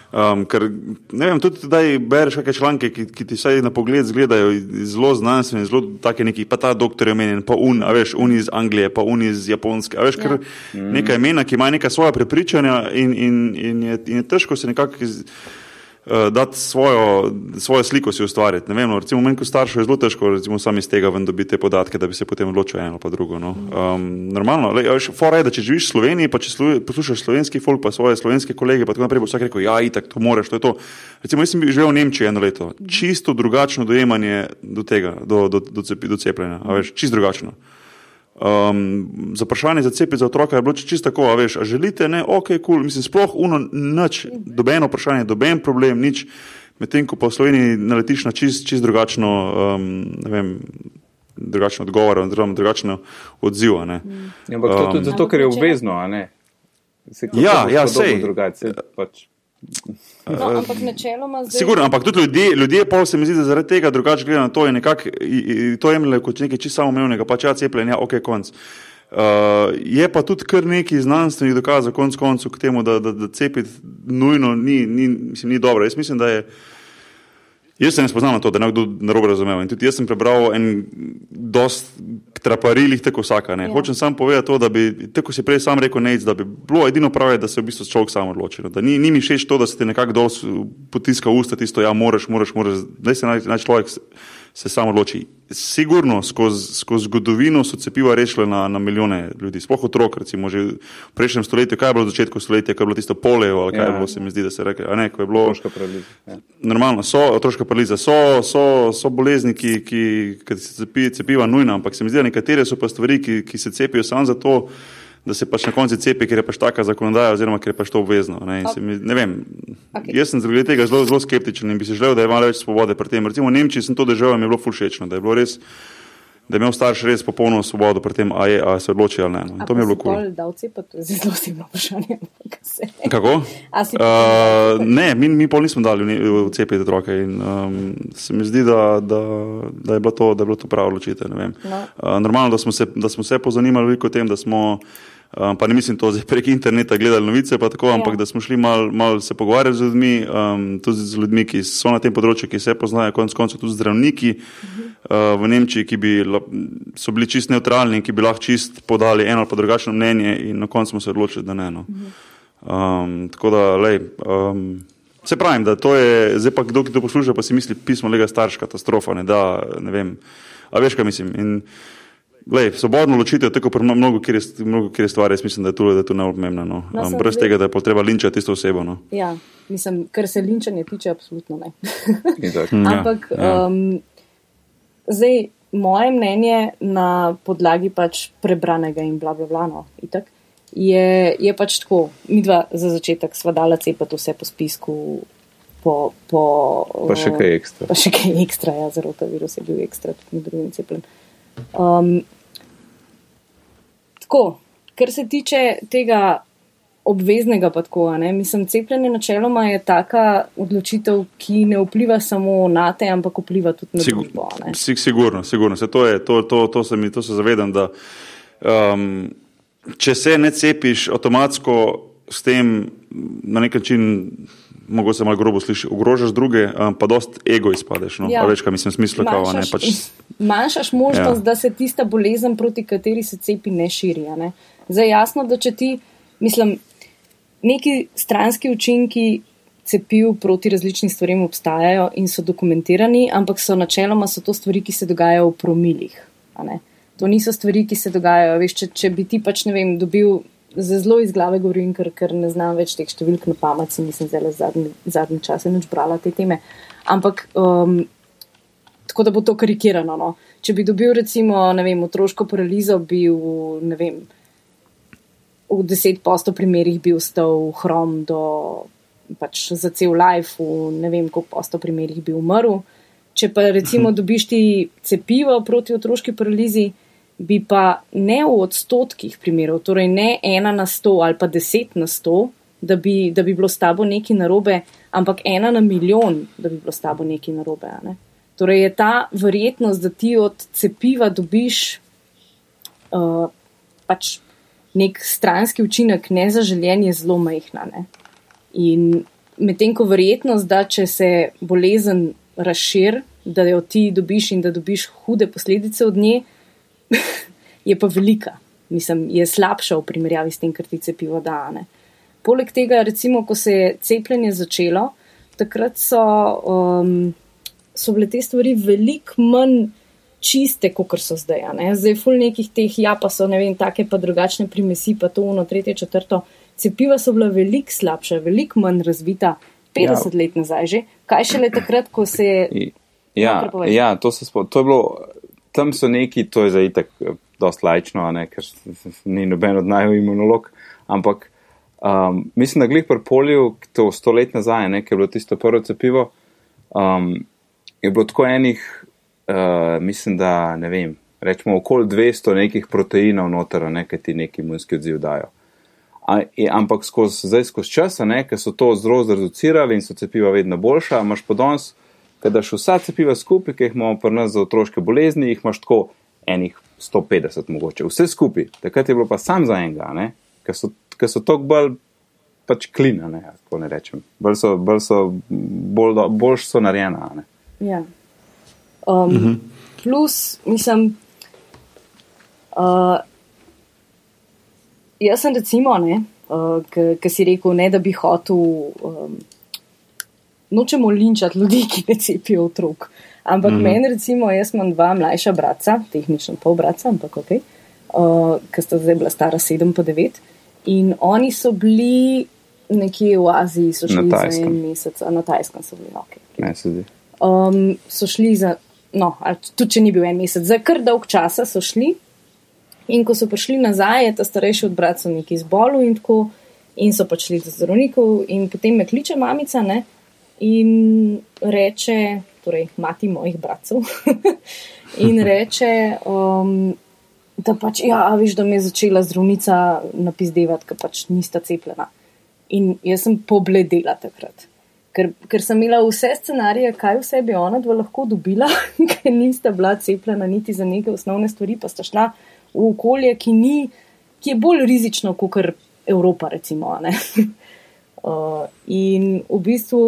Um, ker ne vem, tudi zdaj bereš kakšne članke, ki, ki ti vsaj na pogled izgledajo zelo znanstveni, zelo taki neki, pa ta doktor je omenjen, pa un, a veš, un iz Anglije, pa un iz Japonske, a veš, ker ja. nekaj imena, ki ima neka svoja prepričanja in, in, in, je, in je težko se nekako iz, uh, dati svojo, svojo sliko si ustvariti. Vem, no, recimo, meni kot staršu je zelo težko recimo, sami iz tega ven dobiti te podatke, da bi se potem odločil eno pa drugo. No. Um, normalno, le, veš, fora je, da če živiš v Sloveniji, pa če slu, poslušaš slovenski folk, pa svoje slovenske kolege, pa tako naprej, bo vsak rekel, ja, itak, to moraš, to je to. Recimo, jaz sem živel v Nemčiji eno leto, čisto drugačno dojemanje do tega, do, do, do, do cepljenja, veš, čisto drugačno. Um, za vprašanje za cepiti za otroka je bilo čisto tako, a veš, a želite, ne, ok, kul, cool. mislim, sploh uno, nič, dobeno vprašanje, doben problem, nič, medtem ko pa v Sloveniji naletiš na čist, čist drugačno, um, ne vem, drugačno odgovor, oziroma drugačno odziv. Ja, ampak to tudi um, zato, ker je obvezno, a ne? Se, ja, ja, sej. Drugače, pač. No, ampak načeloma zdaj. Sigurno, ampak tudi ljudje, ljudje pa se mi zdi, da zaradi tega drugače gledajo na to in nekako to jemljajo kot nekaj čisto samoumevnega, pač ja, cepljenje, ja, ok, konc. Uh, je pa tudi kar nekaj znanstvenih dokazov, konc koncu, k temu, da, da, da cepiti nujno ni, ni, mislim, ni dobro. Jaz mislim, da je. Jaz se ne spoznam na to, da ne kdo narobe razumel. In tudi jaz sem prebral en dost traparilih, tako vsaka. Ja. Hočem samo povedati to, da bi, tako si prej sam rekel, nec, da bi bilo edino prav, da se v bistvu človek sam odloči. No. Da ni, ni mi všeč to, da se ti nekako dol potiska usta tisto, ja, moraš, moraš, moraš. Zdaj se naj, naj človek se samo odloči. Sigurno skozi skoz zgodovino so cepiva rešile na, na milijone ljudi, sploh otrok, recimo že v prejšnjem stoletju, kaj je bilo v začetku stoletja, kaj je bilo tisto poleo, ali kaj ja. je bilo, se mi zdi, da se reče, a ne, ko je bilo. Otroška paraliza. Ja. Normalno, so otroška paraliza, so, so, so bolezni, ki, ki, ki se cepi, cepiva nujno, ampak se mi zdi, da nekatere so pa stvari, ki, ki se cepijo samo zato, da se pač na koncu cepi, ker je pač taka zakonodaja, oziroma ker je pač to obvezno. Ne, mi, ne vem, okay. Jaz sem zaradi tega zelo, zelo skeptičen in bi si želel, da je malo več svobode pri tem. Recimo v Nemčiji sem to doživel in mi je bilo fulšečno, da je bilo res da je imel starš res popolno svobodo pri tem, ali se odloči ali ne. No. To mi je bilo kul. Cool. Da, odcepa, to je zelo osebno vprašanje. Kako? Uh, ne, mi, mi pol nismo dali odcepiti otroke in um, se mi zdi, da, da, da, je, bilo to, da je bilo to pravo odločitev. No. Uh, normalno, da smo, se, da smo se pozanimali veliko o tem, da smo. Um, pa ne mislim to zdaj prek interneta gledali novice, tako, ampak ja. da smo šli malo mal se pogovarjati z ljudmi, um, tudi z ljudmi, ki so na tem področju, ki se poznajo, konec koncev tudi zdravniki uh -huh. uh, v Nemčiji, ki bi, so bili čist neutralni in ki bi lahko čist podali eno ali pa drugačno mnenje in na koncu smo se odločili, da ne. No. Uh um, tako da, lej, um, se pravim, da to je, zdaj pa kdo, ki to posluša, pa si misli, pismo lega starš katastrofa, ne da, ne vem, a veš, kaj mislim. In, Lej, svobodno ločitev, tako pri mnogo kjer stvari, jaz mislim, da je to, da je to najpomembno. No. No, um, brez tega, da je potreba linčati isto osebo. No. Ja, mislim, kar se linčanja tiče, absolutno ne. Ampak ja. um, zdaj, moje mnenje na podlagi pač prebranega in bla bla bla, no, itak, je, je pač tako. Mi dva za začetek sva dala cepati vse po spisku. Po, po, pa še kaj ekstra. Pa še kaj ekstra, ja, zelo ta virus je bil ekstra, tudi med drugim cepljen. Um, tako, kar se tiče tega obveznega, pa tako, ne, mislim, cepljenje načeloma je taka odločitev, ki ne vpliva samo na te, ampak vpliva tudi na Sigur, družbo. Sigurno, sigurno. Se to, je, to, to, to, se mi, to se zavedam, da um, če se ne cepiš, avtomatsko s tem na nek način. Mogoče se malo grobo sliši, ogrožaš druge, um, pa dost ego izpadeš. No? Ja. Več, kaj mislim, smisla, kao, ne, pač... Manjšaš možnost, ja. da se tista bolezen, proti kateri se cepi, ne širi. Ne? Zdaj, jasno, da če ti, mislim, neki stranski učinki cepiv proti različnim stvarem obstajajo in so dokumentirani, ampak so načeloma so to stvari, ki se dogajajo v promilih. To niso stvari, ki se dogajajo. Veš, če, če bi ti pač, ne vem, dobil zelo iz glave govorim, ker, ker ne znam več teh številk na pamet, sem jih zelo zadnji, zadnji čas več brala te teme. Ampak um, tako da bo to karikirano. No. Če bi dobil recimo vem, otroško paralizo, bi v, ne vem, v deset posto primerih bil stal hrom do pač za cel life, v ne vem koliko posto primerih bi umrl. Če pa recimo dobiš ti cepivo proti otroški paralizi, bi pa ne v odstotkih primerov, torej ne ena na sto ali pa deset na sto, da bi, da bi bilo s tabo nekaj narobe, ampak ena na milijon, da bi bilo s tabo nekaj narobe. Ne? Torej je ta verjetnost, da ti od cepiva dobiš uh, pač nek stranski učinek, nezaželjen, je zelo majhna. Ne? In medtem ko verjetnost, da če se bolezen razširi, da jo ti dobiš in da dobiš hude posledice od nje, je pa velika. Mislim, je slabša v primerjavi s tem, kar ti cepivo dane. Poleg tega, recimo, ko se je cepljenje začelo, takrat so, um, so bile te stvari veliko manj čiste, kot so zdaj. Zdaj, ful nekih teh, ja, pa so ne vem, take pa drugačne primesi, pa to uno, tretje, četrto. Cepiva so bila veliko slabša, veliko manj razvita, 50 ja. let nazaj že. Kaj šele takrat, ko se je. Ja, ja to, to je bilo tam so neki, to je za itek, dosta lajčno, ne, ker ni noben od najbolj imunolog, ampak um, mislim, da glih pri polju, to sto let nazaj, ne, ker je bilo tisto prvo cepivo, um, je bilo tako enih, uh, mislim, da ne vem, rečemo okoli 200 nekih proteinov noter, ne, ki ti neki imunski odziv dajo. A, je, ampak skozi, zdaj skozi časa, ker so to zelo zreducirali in so cepiva vedno boljša, imaš podons da še vsa cepiva skupaj, ki jih imamo pri nas za otroške bolezni, jih imaš tako enih 150 mogoče, vse skupaj. Takrat je bilo pa sam za enega, ker so, so tok bolj pač klina, ne, tako ne rečem. Bolj so, bolj so, bolj, bolj so narejena. Ja. Um, mhm. Plus, mislim, uh, jaz sem recimo, ne, uh, ki si rekel, ne, da bi hotel. Um, nočemo linčati ljudi, ki ne cepijo otrok. Ampak mm -hmm. meni, recimo, jaz imam dva mlajša brata, tehnično pol brata, ampak ok, uh, ki sta zdaj bila stara sedem pa devet. In oni so bili nekje v Aziji, so šli za en mesec, na Tajskem so bili ok. Um, so šli za, no, tudi če ni bil en mesec, za kar dolg časa so šli. In ko so prišli nazaj, je ta starejši od brata nekaj zbolel in tako, in so pač šli do zdravnikov, in potem me kliče mamica, ne, in reče, torej mati mojih bratov, in reče, um, da pač, ja, veš, da me je začela zdravnica napizdevati, ker pač nista cepljena. In jaz sem pobledela takrat. Ker, ker sem imela vse scenarije, kaj vse bi ona dva lahko dobila, ker nista bila cepljena niti za neke osnovne stvari, pa sta šla v okolje, ki, ni, ki je bolj rizično kot Evropa, recimo. Uh, in v bistvu,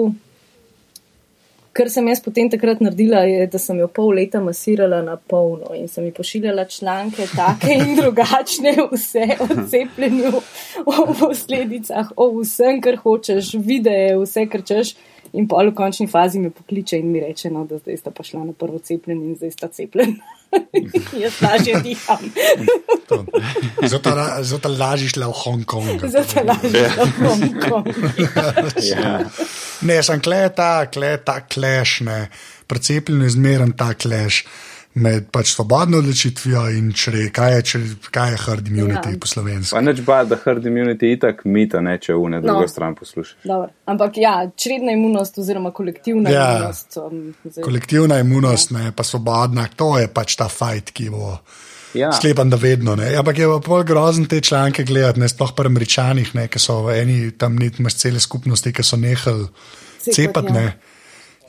kar sem jaz potem takrat naredila, je, da sem jo pol leta masirala na polno in sem ji pošiljala članke, take in drugačne, vse o cepljenju, o posledicah, o vsem, kar hočeš, videe, vse, kar češ. In pa v končni fazi me pokliče in mi reče, no, da zdaj sta pa šla na prvo cepljenje in zdaj sta cepljena. Jaz lažje diham. Zato lažiš le v Hongkongu. Zato lažje v Hongkongu. Ja. Ne, sem kleta, kleta, kleš, ne. Precepljen je zmeren ta kleš med pač svobodno odločitvijo in čre, kaj je, čre, kaj je herd immunity Ja. ja. po slovenski. Pa neč ba, da herd immunity itak mita, ne če v ne drugo No. no. stran poslušaš. Dobro. Ampak ja, čredna imunost oziroma kolektivna Ja. imunost. Um, zdaj- Kolektivna imunost, ne, pa svobodna, to je pač ta fajt, ki bo. Ja. Sklepam, da vedno. Ne. Ampak je pa pol grozen te članke gledati, ne sploh pri američanih, ne, ki so v eni tam niti imaš cele skupnosti, ki so nehali Cepati, cepati. ja.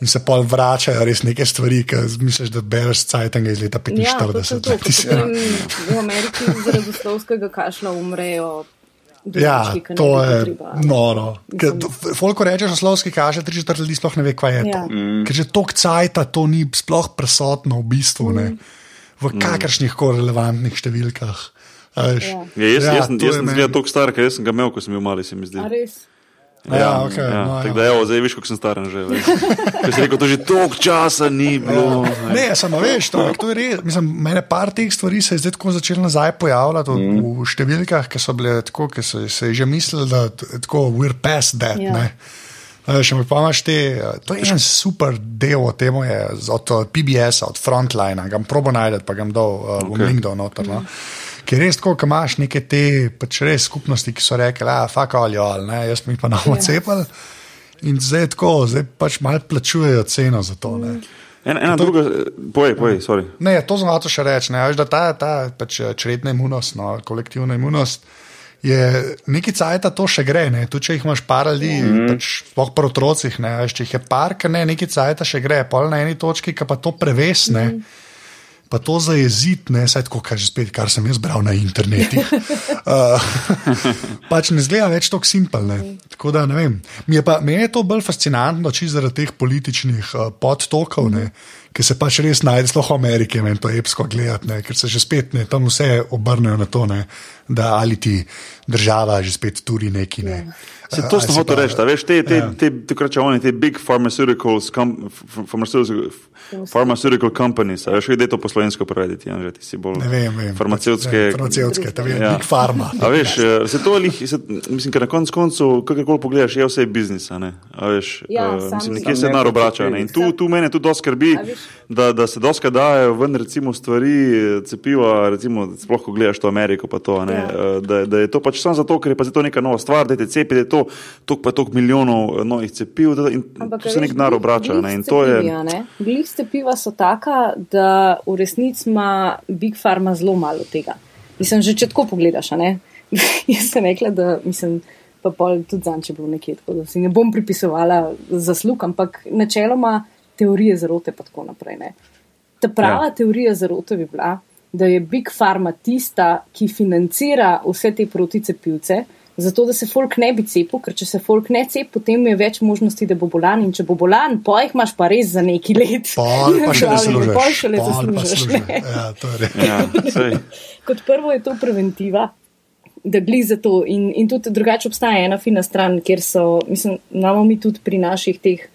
Ne. In se pol vračajo res neke stvari, ki misliš, da bereš cajtanga iz leta Ja, točno 45. to, ne, ko ti si- potem v Ameriki zaradi slovskega kašla umrejo. Ja, ne to je treba. noro. Folko rečeš, oslovski kaže, tri četrt ljudi sploh ne ve, kaj je to. Ja. Mm. Ker že tok cajta to ni sploh prisotno v bistvu, ne, Mm. v kakršnih koli relevantnih številkah. Ja. Ja, jaz, Ja, jaz, sem- to jaz je sem meni- zgleda toliko star, ker jaz sem ga imel, ko sem bil mali, se mi zdi. A res? Ja, okay, ja, no, tako ja. da, evo, zdaj veš, kako sem star že. veš. Ker si rekel, to že toliko časa ni bilo. Ne, samo veš, to, to je res. Mislim, mene par teh stvari se je zdaj tako začelo nazaj pojavljati mm. v številkah, ki so bile tako, ki so se je že mislili, da t- tako we're past that. Ja. Ja. Še pa imaš te, to je en super del od tega, je z- od eh, PBS-a, od Frontlina, ga bom probo najdete, pa ga bom dal uh, v Okay. link dol noter. No. Ker je res tako, ko imaš neke te pač res skupnosti, ki so rekli, da fuck all all, ne, jaz mi pa nam Ja. odcepali. In zdaj je tako, zdaj pač malo plačujejo ceno za to. Ne. Ena, ena druga, pojej, pojej, sorry. Ne, to sem hotel še reči. Ne, veš, da ta, ta pač, eh, čredna imunost, no, kolektivna imunost. Je neki cajt, to še gre. Ne? Tudi če jih imaš par ljudi, mm. pač, sploh pri otrocih, ne? veš, če jih je par, ki ne, neki cajt še gre, pol na eni točki, ki pa to prevesne. Mm. Pa to za jezit, ne saj tako, kar, že spet, kar sem jaz bral na internetu. uh, pač ne zgleda več tako simpel. Tako da ne vem. Mi je pa, meni je to bolj fascinantno, če zaradi teh političnih uh, podtokov, ne, ki se pač res najde, sploh v Ameriki, meni to je epsko gledati, ne, ker se že spet ne, tam vse obrnejo na to, ne, da ali ti država že spet turi neki. Ne. Se, to Ali sem si hotel pa- reči. a Veš, te, te, Ja. te, te, te, oni, te big pharmaceuticals, com, ph- pharmaceutical, companies, a veš, kde je to po slovensko prevedeti, ja, že ti si bolj Ne vem, vem. farmacevtske. Ne, farmacevtske, ta vem, Ja. Big Pharma. A veš, eh, se to lih, se, mislim, ker na koncu koncev, kakorkoli pogledaš, je vse biznis, a ne. A veš, Ja, sam- mislim, nekje se denar obrača. Ne. In tu, tu mene tudi dosti skrbi, A veš. Da, da se doska dajo ven recimo stvari, cepiva, recimo, sploh ko gledaš to Ameriko, to, ne, Ja. eh, da, da je to pač samo zato, ker je pa to neka nova stvar, da te cepi, da je to toliko pa toliko milijonov eh, novih cepiv da- in Ampak, se nek denar glih- obrača. glih Ne. To cepivi, je. ne, Glih cepiva so taka, da v resnici ima Big Pharma zelo malo tega. Mislim, že če tako pogledaš, ne. Jaz sem rekla, da mislim, pa pol tudi zanče bil nekje, tako da si ne bom pripisovala zaslug, ampak načeloma teorije zarote pa tako naprej. Ne. Ta prava ja. teorija zarote bi bila, da je Big Pharma tista, ki financira vse te proticepivce, zato da se folk ne bi cepil, ker če se folk ne cepi, potem je več možnosti, da bo bolan in če bo bolan, pa jih imaš pa res za neki let. Pol pa še zaslužiš. Pol še le zaslužiš. Ja, to je res. Ja. Kot prvo je to preventiva, da gli za to. In, in tudi drugače obstaja ena fina stran, kjer so, mislim, imamo mi tudi pri naših teh,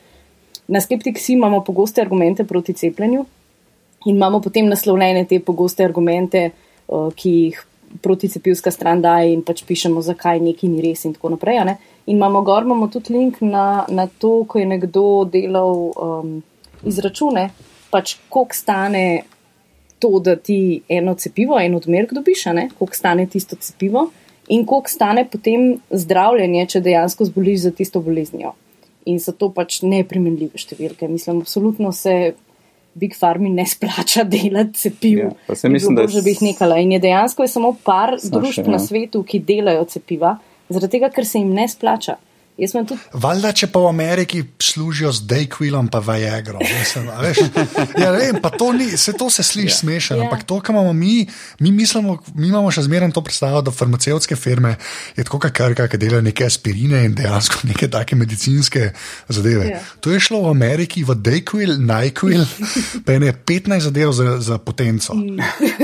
na skeptiksi imamo pogoste argumente proti cepljenju in imamo potem naslovljene te pogoste argumente, uh, ki jih proticepivska stran daje in pač pišemo, zakaj neki ni res in tako naprej. ne. In imamo gor imamo tudi link na, na to, ko je nekdo delal um, izračune, pač koliko stane to, da ti eno cepivo, en odmerek dobiš, koliko stane tisto cepivo in koliko stane potem zdravljenje, če dejansko zboliš za tisto boleznijo. In so to pač neprimenljive številke. Mislim, absolutno se Big Farmi ne splača delati cepiv. Ja, pa se mislim, da bi jih nekala. In je dejansko je samo par Samo družb še, na ja. svetu, ki delajo cepiva, zaradi tega, ker se jim ne splača. Tudi Valjda, če pa v Ameriki služijo z Dayquilom, pa Viagro. Mislim, veš, ja, vem, pa to, ni, se, to se sliši ja. smešno, Ja. ampak to, kar imamo mi, mi, mislimo, mi imamo še zmeraj to predstavo, da farmacevtske firme je tako, krka, ki delajo neke aspirine in dejansko neke take medicinske zadeve. Ja. To je šlo v Ameriki v Dayquil, Nyquil, pa je ne 15 zadev za, za potenco.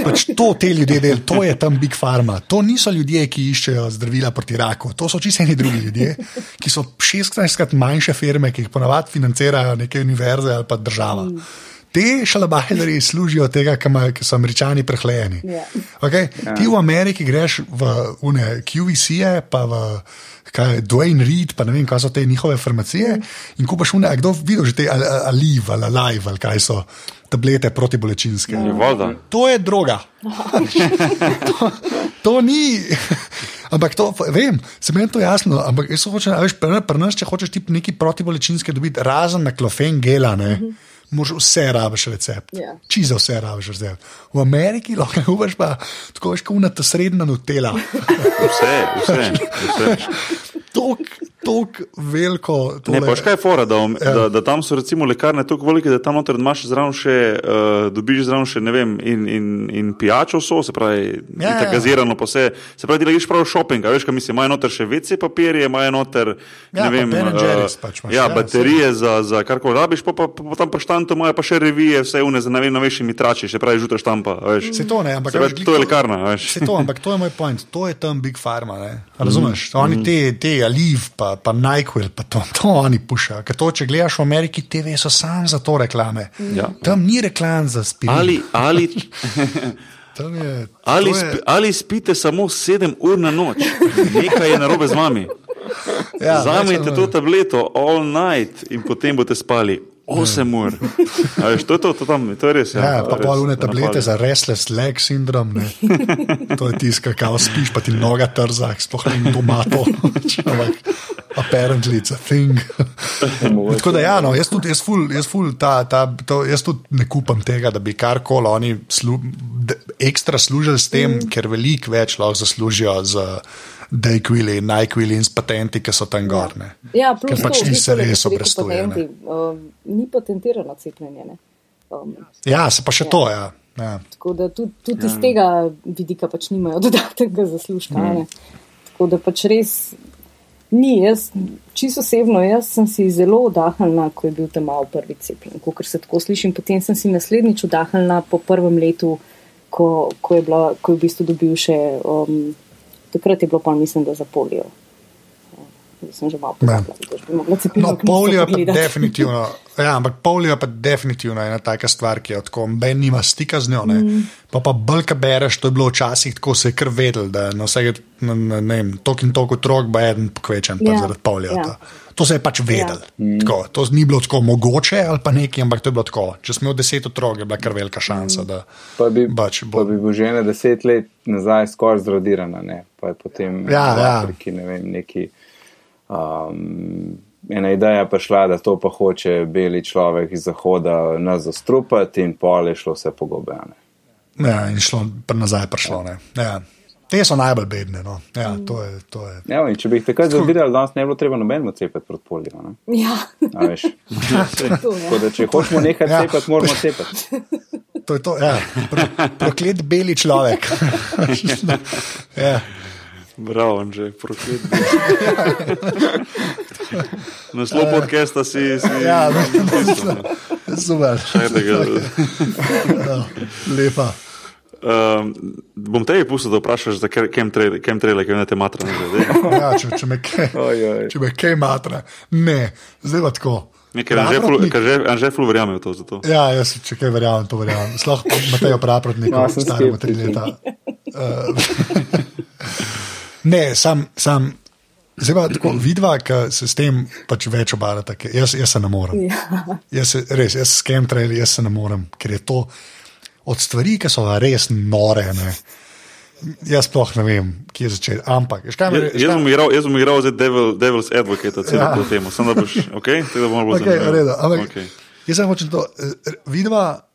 Pač to te ljudje delajo, to je tam Big Pharma. To niso ljudje, ki iščejo zdravila proti raku, to so čisto neki drugi ljudje, ki so 16krat manjše firme, ki jih ponavadi financirajo neke univerze ali pa država. Te šalabajleri služijo tega, kar so američani prehlajeni. Ja. Okay? Ti v Ameriki greš v une QVC-je, pa v kaj, Dwayne Reed, pa ne vem, kaj so te njihove farmacije. In kupaš une, a kdo videl že te ali- ali Alive ali Alive ali kaj so tablete protibolečinske. Je voda. To je droga. to, to ni. Ampak to, vem, se meni to jasno. Ampak jaz hočem, veš, pri nas, če hočeš ti neki protibolečinske dobiti, razen na klofen gela, ne. Uh -huh. Možeš vse rabiš recept. Ja. Čisto vse rabiš recept. V Ameriki lahko uvaš pa tako veš, kot unata srednja nutela. Vse, vse. vse. Tok veliko. Ne, tole- pa še kaj je fora, da, om- Ja. da, da tam so recimo lekarne tako velike, da tam noter imaš zraven še, uh, dobiš zraven še, ne vem, in, in, in pijačo so, se pravi, Ja, ja, ja. gazirano pa vse, se pravi, ti greš prav shopping, a veš, kaj mislim, imajo noter še WC papirje, imajo noter, Ja, ne pa vem, Ben and Jerry's pač imaš, ja, ja, baterije za, za kar koli rabiš, pa, pa, pa, pa tam pa štanto imajo pa še revije, vse une za najnovejšimi trači, še pravi, žutra štampa, a veš. Se to ne, ampak Se veš, pravi, glih to je lekarna, veš. Se to, ampak to je moj point, to je tam Big Pharma. Ne? Razumeš? Mm. Oni te, te Aliv, pa, pa Nyquil, pa to, to oni pušajo. Ker to, če gledaš v Ameriki, TV so sam za to reklame. Ja. Tam ni reklam za spirin. Ali, ali, je, ali, je, spi, ali spite samo 7 ur na noč, nekaj je narobe z vami. ja, Zamete to tableto all night in potem boste spali 8 ur. A Veš, to je to, to, tam, to je res. Ja, to pa polune tablete za restless leg syndrom. Ne. To je tisto, kar spiš, pa ti noga trza, sploh ni tomato. Apparently it's a thing. Tako da, ja, no, jaz tudi, jaz ful, jaz ful ta, ta, to, jaz tudi ne kupam tega, da bi karkoli oni slu, d, ekstra služili s tem, mm. ker veliko več lahko zaslužijo z Dayquili, Nyquili in s patenti, ki so tam gor. Ne. Ja, plus Ker pač to, ni v se bistvu, da res so rekel obrestuje, ne. patenti, um, ni patentirano cepljenje. Ne? Um, Ja, se pa še Ja. to, ja. ja. tako da tudi, tudi iz tega vidika pač nimajo dodatnega zaslužka. Mm. Tako da pač res ni. Jaz, čisto osebno, jaz sem si zelo oddahnila, ko je bil tam malo prvi cepljen. Ker se tako slišim, potem sem si naslednjič oddahnila po prvem letu, ko, ko, je, bila, ko je v bistvu dobil še. Um, takrat je bilo pa, mislim, da za polijo. Sem že malo cepiti. No, polio je pa definitivno. Ja, ampak polio je pa definitivno ena taka stvar, ki je tako, ben nima stika z njo. Mm. Pa pa bolj, kaj bereš, to je bilo včasih tako, se je kar vedel, da na vsake, na, na, ne vem, tok in tok otrok bo eden pokvečen ja. Ja, zaradi polio. ja. Ja. To se je pač vedel. Ja. Tako, to ni bilo tako mogoče ali pa nekaj, ampak to je bilo tako. Če smo imeli deset otrok, je bila kar velika šansa, da Pa bi, pač pa bo. bi bo žena deset let nazaj skoraj zradirana, ne? pa je potem Ja, v ja. Afriki, ne vem, neki. Um, ena ideja pa šla, da to pa hoče beli človek iz zahoda nas zastrupati, in pol je šlo vse pogobe. a ne. Ja, in šlo, pa nazaj prišlo. Ne. Ja. Te so najbolj bedne. No. Ja, to je, to je. Ja, če bi jih takrat zadirali, danes ne bi bilo treba nobenemu cepiti proti poliju. ne. Ja, A veš? to je. Tako da, če hočemo nekaj Ja. cepiti, moramo cepiti. To je to, ja. Pro, proklet beli človek. ja. Bravo, Anže, proklet. Naslov podcasta si. si Ja, napisal, ne. super. Čakaj, da ga- Ja, lepa. Um, bom te pustil, da vprašaš za chemtrail, ki ne te matra. Ne, zdaj. Ja, če, če, me kaj, Oj, oj. če me kaj matra. Ne, zdaj pa tako. Ne, Anže ful verjame v to. Zato. Ja, jaz če kaj verjamem, to verjamem. Sploh Matejo Praprotnik, No, sem staremu tri leta. Uh, ne, sam, sam. Zdaj pa tako vidva, ki se s tem pač več obarata. ker Jaz, jaz se ne morem. Ja. Jaz se, res, jaz s chemtraili, jaz se ne morem, ker je to od stvari, ki so res nore. Ne. Jaz sploh ne vem, kje začeti. Ampak, veš, kaj me Jaz, jaz bom igral, jaz bom igral zdaj Devil, Devil's Advocate, celo Ja. to temo. Samo da boš, ok, tega bomo bolj Okay, redo, ampak, Okay. Jaz sem hočem to, eh, vidva,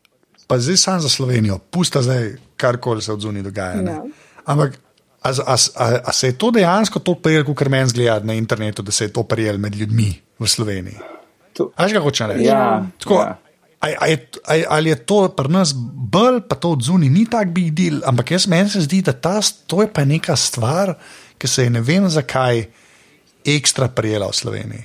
pa zdaj sam za Slovenijo, pusta zdaj karkoli se od zunaj dogaja. ne. Ja. Ampak, a, a, a, a se je to dejansko to prijel, kot meni zgleda na internetu, da se je to prijel med ljudmi v Sloveniji? To- A Veš, kaj hočem reči? Ja, Tako, ja. A, a je, a, ali je to pri nas bolj, pa to od zunaj ni tak big deal, ampak jaz meni se zdi, da ta, to je pa neka stvar, ki se je ne vem zakaj ekstra prijela v Sloveniji.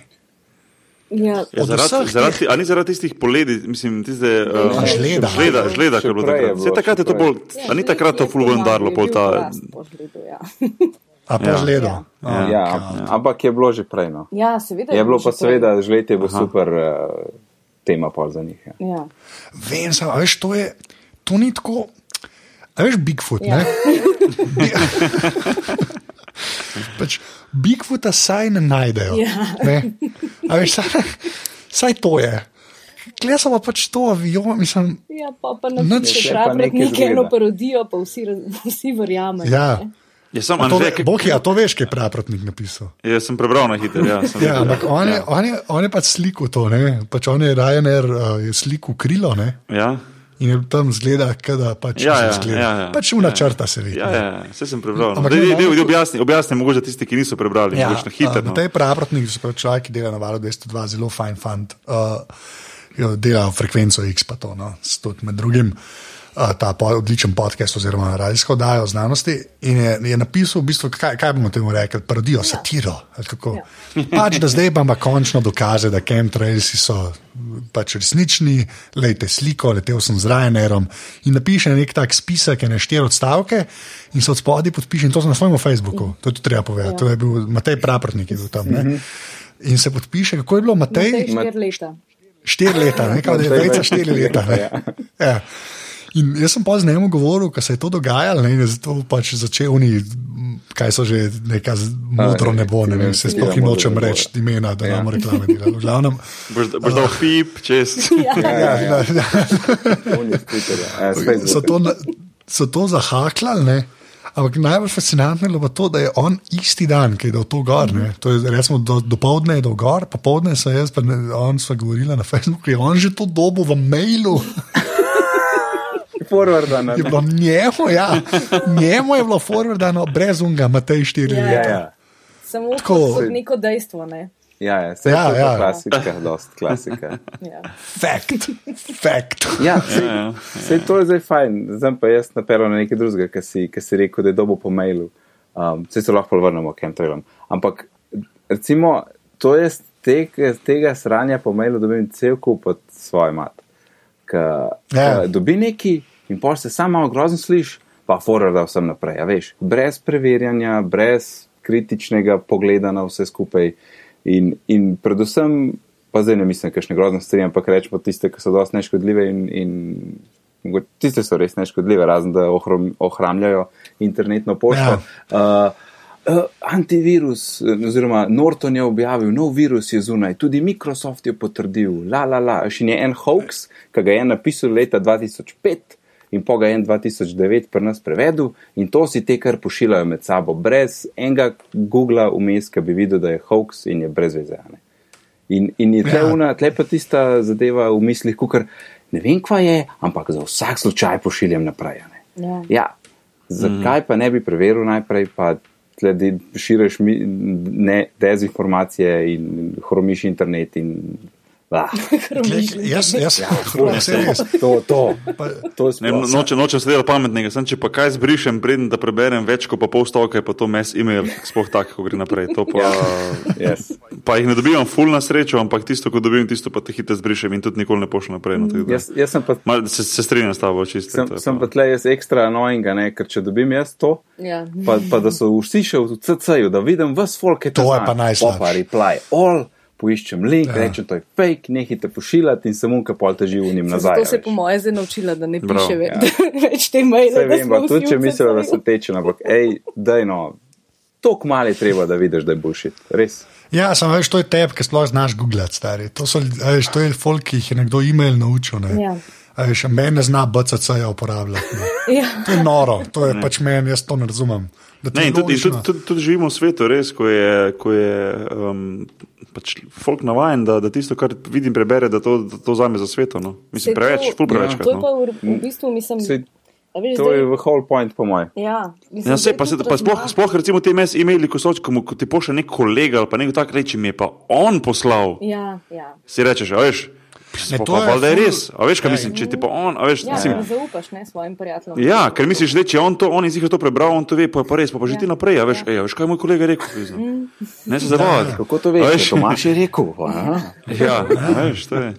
Ja, Ja, zaradi, zaradi, a ni zaradi tistih poledi, mislim, tiste uh, Ja, žleda. žleda, žleda ki je bilo takrat. bilo, Vse takrat je to bolj, a ni takrat to full vendarlo, pol ta. Ja. A pa Ja. žledo. Ja. A, Ja, kao. ampak je bilo že prej. No. ja, seveda. Je bilo pa seveda, žled je bil super uh, tema pol za njih. Ja. Ja. Vem, samo, a veš, to je, to ni tako. A veš, Bigfoot, Ja. ne? pač Bigfoota saj ne najdejo. Ja. Ne? A veš, saj, saj to je. Klej pa pač to avion, mislim. Ja, pa, pa Je pa nekaj pravnik eno parodijo, pa vsi, vsi verjamejo. Ja. ne. Je sam A To, Anže, ki- Boki, a to veš, kaj je praprotnik napisal. Jaz sem prebral na hitro. Ja, sem Ja, ampak on je, on, je, on je pač slikal to, ne? pač on je Ryanair, uh, je slikal krilo ne? ja. In je tam zgleda, da pač Ja, ja, zgleda. ja, ja. pač una črta se vidi. Ja, ja, vse sem prebral. No. Ampak Dej, dej, dej, objasni, objasni, mogoče tisti, ki niso prebrali, ja, na hitro. No. Tej praprotnik, se pravi človek, ki dela na valu 202, zelo fajn fant. Uh, dela frekvenco X, pa to, no, s tudi med drugim. Uh, ta po, odličen podcast, oziroma radijsko oddajo o znanosti, in je, je napisal, v bistvu, kaj, kaj bomo temu rekli, parodijo, ja. satiro. ali kako. Ja. Pač, da zdaj imamo končno dokaze, da chemtrailsi so pač resnični, lejte sliko, letel sem z Ryanairom in napiše nek tak spisek, ene štiri odstavke in se od spodaj podpiše, in to sem na svojem Facebooku, to je tudi treba povedati. Ja. To je bil Matej Praprotnik, je bil tam. Ne? In se podpiše, kako je bilo Matej? Matej štiri leta. Štiri leta, ne vejca več štiri leta. leta, ne. Ja. In jaz sem pa z njim govoril, ko se je to dogajalo, ne, in je zato pač začel oni, kaj so že neka modro nebo, ne vem, se sploh Ja, jim modro nočem reči imena, da Ja. nam reklame delali. V glavnem, Boš, boš dal pip, čez. Ja. Ja, ja, ja, ja, ja. So, to, so to zahaklali, ne. Ampak najbolj fascinantno je bilo to, da je on isti dan, ki je dal to gor. Ne. To je recimo do, do povdne je dal gor, popovdne so jaz, pa ne, on sva govorila na Facebooku, je on že to dobo v mailu. Forwardano. Je bilo njemu, ja, njemu je bilo forwardano brez unga, Matej 4 Ja. leta. Ja, ja. Samo Tako. kot, neko dejstvo. Ne? Ja, ja, se Ja, ja, ja. ja. klasika, dost klasika. Ja. Fact, fact. Ja, sej, Ja, ja. sej to je zdaj fajn. Zdaj pa jaz napeljam na nekaj drugega, kar si, kar si rekel, da je dobo po mailu. Um, se se lahko pol vrnemo k chemtrailom. Ampak recimo, to je z tega, tega sranja po mailu dobim cel kup od svoje mat. Ka, Ja. ka dobi neki in pol se samo malo grozno sliš, pa forwarda vsem naprej. A veš, brez preverjanja, brez kritičnega pogleda na vse skupaj. In, in predvsem, pa zdaj ne mislim, kakšne grozne stvari, ampak rečemo tiste, ki so dosti neškodljive in, in tiste so res neškodljive, razen da ohrom, ohramljajo internetno pošto. Ja. Uh, Uh, antivirus, oziroma Norton je objavil, nov virus je zunaj, tudi Microsoft je potrdil, la la la, še je en hoax, ki ga je napisal leta 2005 in po ga je en 2009 pri nas prevedel in to si te kar pošiljajo med sabo, brez enega Google vmes, ki bi videl, da je hoax in je brez vezane. In, in je tle, Ja. tle pa tista zadeva v mislih, kukar ne vem, kva je, ampak za vsak slučaj pošiljam naprej. a ne. Ja. Ja, zakaj pa ne bi preveril najprej, pa tle širiš mi, ne, dezinformacije in hromiš internet in. Ah, Jaz, jaz, Ja, res. to, to, to je Ne, no- nočem, nočem se delati pametnega, sem če pa kaj zbrišem, preden da preberem več kot pa pol stavka, je pa to mes e-mail, sploh tako, ko gre naprej. To Pa, Ja, yes. pa jih ne dobivam full na srečo, ampak tisto, ko dobim, tisto pa te hitro zbrišem in tudi nikoli ne pošljem naprej. No, tako jaz, jaz sem pa, Mal, se, se strinjam s tabo, čisto. sem, sem pa tle jaz ekstra annoying, a ne, ker če dobim jaz to, Ja. pa, pa da so vsi še v CC-ju, da vidim vse folk, ki To je pa najslabše. Poiščem link, Ja. rečem, to je fake, nehite pošiljati in samo ka pol teži v njim nazaj. A se veš. po moje zdaj naučila, da ne Bravo. piše več, Ja. več te maile. Da vem, pa tudi če mislijo, da so teče, ampak hej, daj no, toliko malo je treba, da vidiš, da je bullshit. Res. Ja, samo veš, to je tep, ki sploh znaš googlati, stari. To, so, veš, to je folk, ki jih je nekdo e-mail naučil. Ne? Ja. A Veš, meni ne zna BCC-ja uporabljati. Ne. Ja. To je noro, to je pač meni, jaz to ne razumem. Ne, je in tudi, tudi, tudi, tudi živimo v svetu, res, ko je, ko je um, pač folk navaden, da, da tisto, kar vidim, prebere, da to, da to vzame za sveto. No. Mislim, preveč, to- ful preveč. To je pa v, v bistvu, mislim, a veš, to je zdaj, v whole point, po mojem. ja, mislim, Ja, se, pa, se, pa sploh, sploh recimo te mes imeli, ko, so, ko, mu- ko ti pošlje nek kolega ali pa nekdo tak reči, mi je pa on poslal. Ja, ja. Si rečeš, veš, Ne, to pa, je valjda je res. A veš, kaj Ja, mislim, če ti pa on, a veš, Ja, mislim, zaupaš ne, svojim prijateljem. Ja, ker misliš, da če on to, on je to prebral, on to ve, pa je pa res, pa, pa že Ja. ti naprej, a veš, Ja. ej, a veš, kaj je moj kolega rekel. Mm. Ne se zabavati. Kako to A veš? Tomaš je rekel. aha. Ja, veš, to je.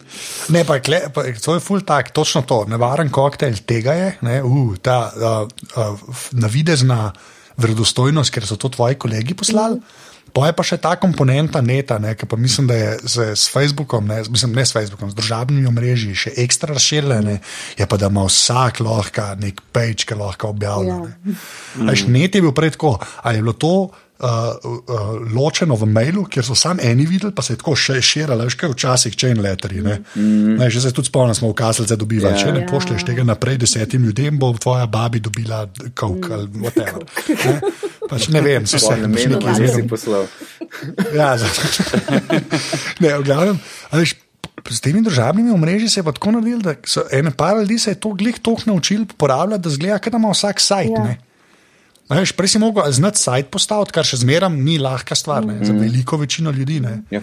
Ne, pa, kle, pa to je ful tak, točno to. Nevaren koktejl tega je, ne, uh, ta uh, uh, navidezna verodostojnost, ker so to tvoji kolegi poslali. Pa je pa še ta komponenta neta, ne, ki pa mislim, da je z, s Facebookom, ne, mislim, ne s Facebookom, z družabnimi omrežji še ekstra razširjene, je pa da ima vsak lahko nek page, ki lahko objavlja. Ja. ne. A veš, Net je bil prej tako, ali je bilo to uh, uh, ločeno v mailu, kjer so samo eni videli, pa se je tako še širilo, veš, kaj včasih chain letterji. Ne? Mm. Ne, že se tudi spomnim, smo v kaselce dobivali, Ja. če ne Ja. pošlješ tega naprej desetim ljudem, bo tvoja babi dobila kavk ali whatever. Ne? Pač ne vem, so se ne menim, nekaj poslal. Ja, ne, v glavnem, veš, s temi državnimi omrežji se je pa tako naredilo, da so ene par ljudi se je to glih toliko naučili uporabljati, da zgleda, da ima vsak sajt. Ja. Ja. A Veš, prej si mogel znati sajt postaviti, kar še zmeraj ni lahka stvar ne, za veliko večino ljudi. Ne. Ja,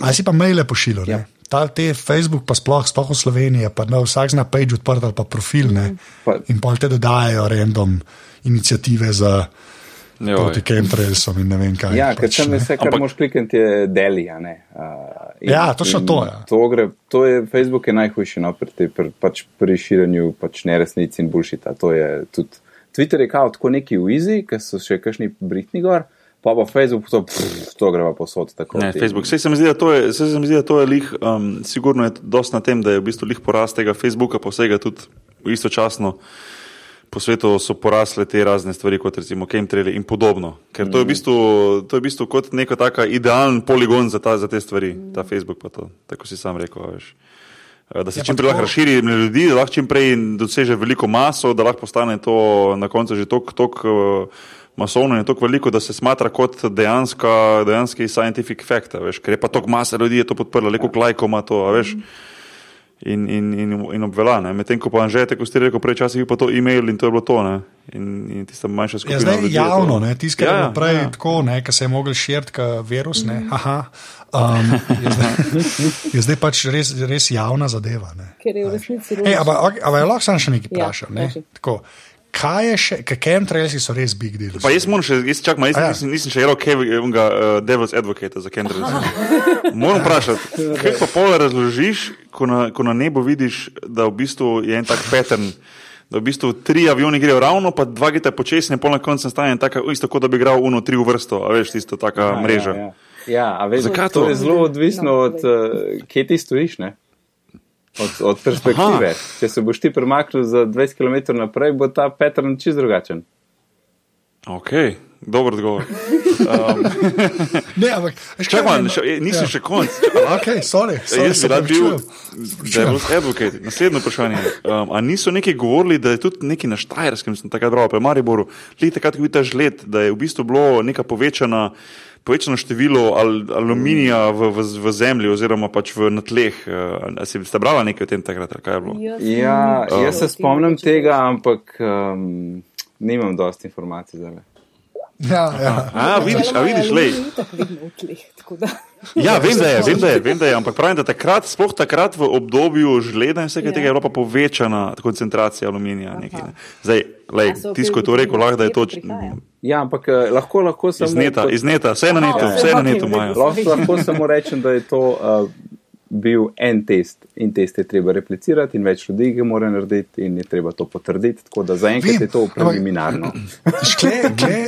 Ali si pa maile pošiljal? Ja. Ta, te Facebook, pa sploh, sploh v Sloveniji, pa ne, vsak zna page odprt ali pa profil. Ne, Pa- in pa te dodajajo random inicijative za Joj. proti chemtrailsom in ne vem kaj. Ja, ker tam je ne. vse, kar Ampak- moš klikati, je deli. a ne. Uh, in- Ja, točno to, ja. To, gre, to je Facebook je najhujši no, pri, te, pri, pač pri širjenju pač neresnic in bullshita. To je tudi Twitter je kao tako neki v Easy, ker so še kakšni britni gor, pa pa Facebook to, pff, to gre pa posod tako. Ne, Facebook. Sej se mi zdi, da to je, se mi zdi, da to je lih, um, sigurno je dosti na tem, da je v bistvu lih porast tega Facebooka, pa vsega tudi istočasno. Po svetu so porasle te razne stvari, kot recimo chemtraili in podobno. Ker to je v bistvu, to je v bistvu kot neka taka idealen poligon za, ta, za te stvari, ta Facebook pa to, tako si sam rekel. Veš. Eh, Da se Ja, čim prej lahko tako- razširi ljudi, da lahko čim prej doseže veliko maso, da lahko postane to na koncu že tako masovno in tako veliko, da se smatra kot dejanska, dejanski scientific fact. Veš, ker je pa toliko masa ljudi je to podprlo, le koliko lajkov ima to, a veš. In, in, in, in obvela. ne. Medtem ko pa Anžete, ko ste rekli, prej časih je pa to e-mail in to je bilo to. Ne. In, in tista manjša Ja, skupina. zdaj ljudi je to- javno, ne, tisto, kar Ja, je ja, ja. tako, ne, ki se je mogel širiti, kot virus. Ne, aha, um, je, zdaj, je zdaj pač res, res javna zadeva. Ne. Ker je v resnici ampak okay, ampak lahko sam še nekaj Ja, vprašam. ne, tako, Kaj je še, kaj chemtrailsi so res big deal? Pa jaz moram še, jaz čakam, jaz A ja. nisem, nisem še jedel Kevinga uh, Devil's Advocate za Kendrick. Moram vprašati, kaj pa pol razložiš, ko na, ko na nebu vidiš, da v bistvu je en tak pattern, da v bistvu tri avioni grejo ravno, pa dva geta počasno, pol na koncu stane tako, isto kot da bi igral uno tri v vrsto, a veš, tisto taka Ja, mreža. Ja, ja. ja a veš, Zakaj to to? je zelo odvisno od, uh, kje ti stojiš. Ne? Od, od perspektive. Aha. Če se boš ti premaknil za 20 km naprej, bo ta pattern čist drugačen. Ok, dober odgovor. Ne, ampak kaj Čakaj, man, še, eh, nisem Ja. še konc. Ok, sorry, sorry, Jaz se bi rad bil. Devil's Advocate. Naslednje vprašanje. Um, a niso neki govorili, da je tudi neki na Štajerskem, sem takrat bral, pa je Mariboru, leta takrat, ko je bil ta žled, da je v bistvu bilo neka povečana. Povečano število al, aluminija v, v, v zemlji, oziroma pač v na tleh. Uh, si ste brali nekaj o tem takrat? ali Kaj je bilo? Jaz Ja, sem- jaz se spomnim tega, ampak um, nimam dosti informacij zdaj. Ja, ja. A, vidiš, a vidiš, lej. lej. Ja, vem, da je, vem, da je, vem, da je, ampak pravim, da takrat, sploh takrat v obdobju žleda in vsega Ja. tega je bila pa povečana koncentracija aluminija. Nekaj, ne. Zdaj, lej, A so tisto, ko je to rekel, lahko da je to. Ja, ampak eh, lahko, lahko samo. Iz neta, iz neta, vse na netu, ja. vse na netu imajo. Lahko, lahko samo rečem, da je to uh, bil en test in test je treba replicirati, in več ljudi ga mora narediti, in je treba to potrditi. Tako da zaenkrat je to preliminarno. Škle, kle,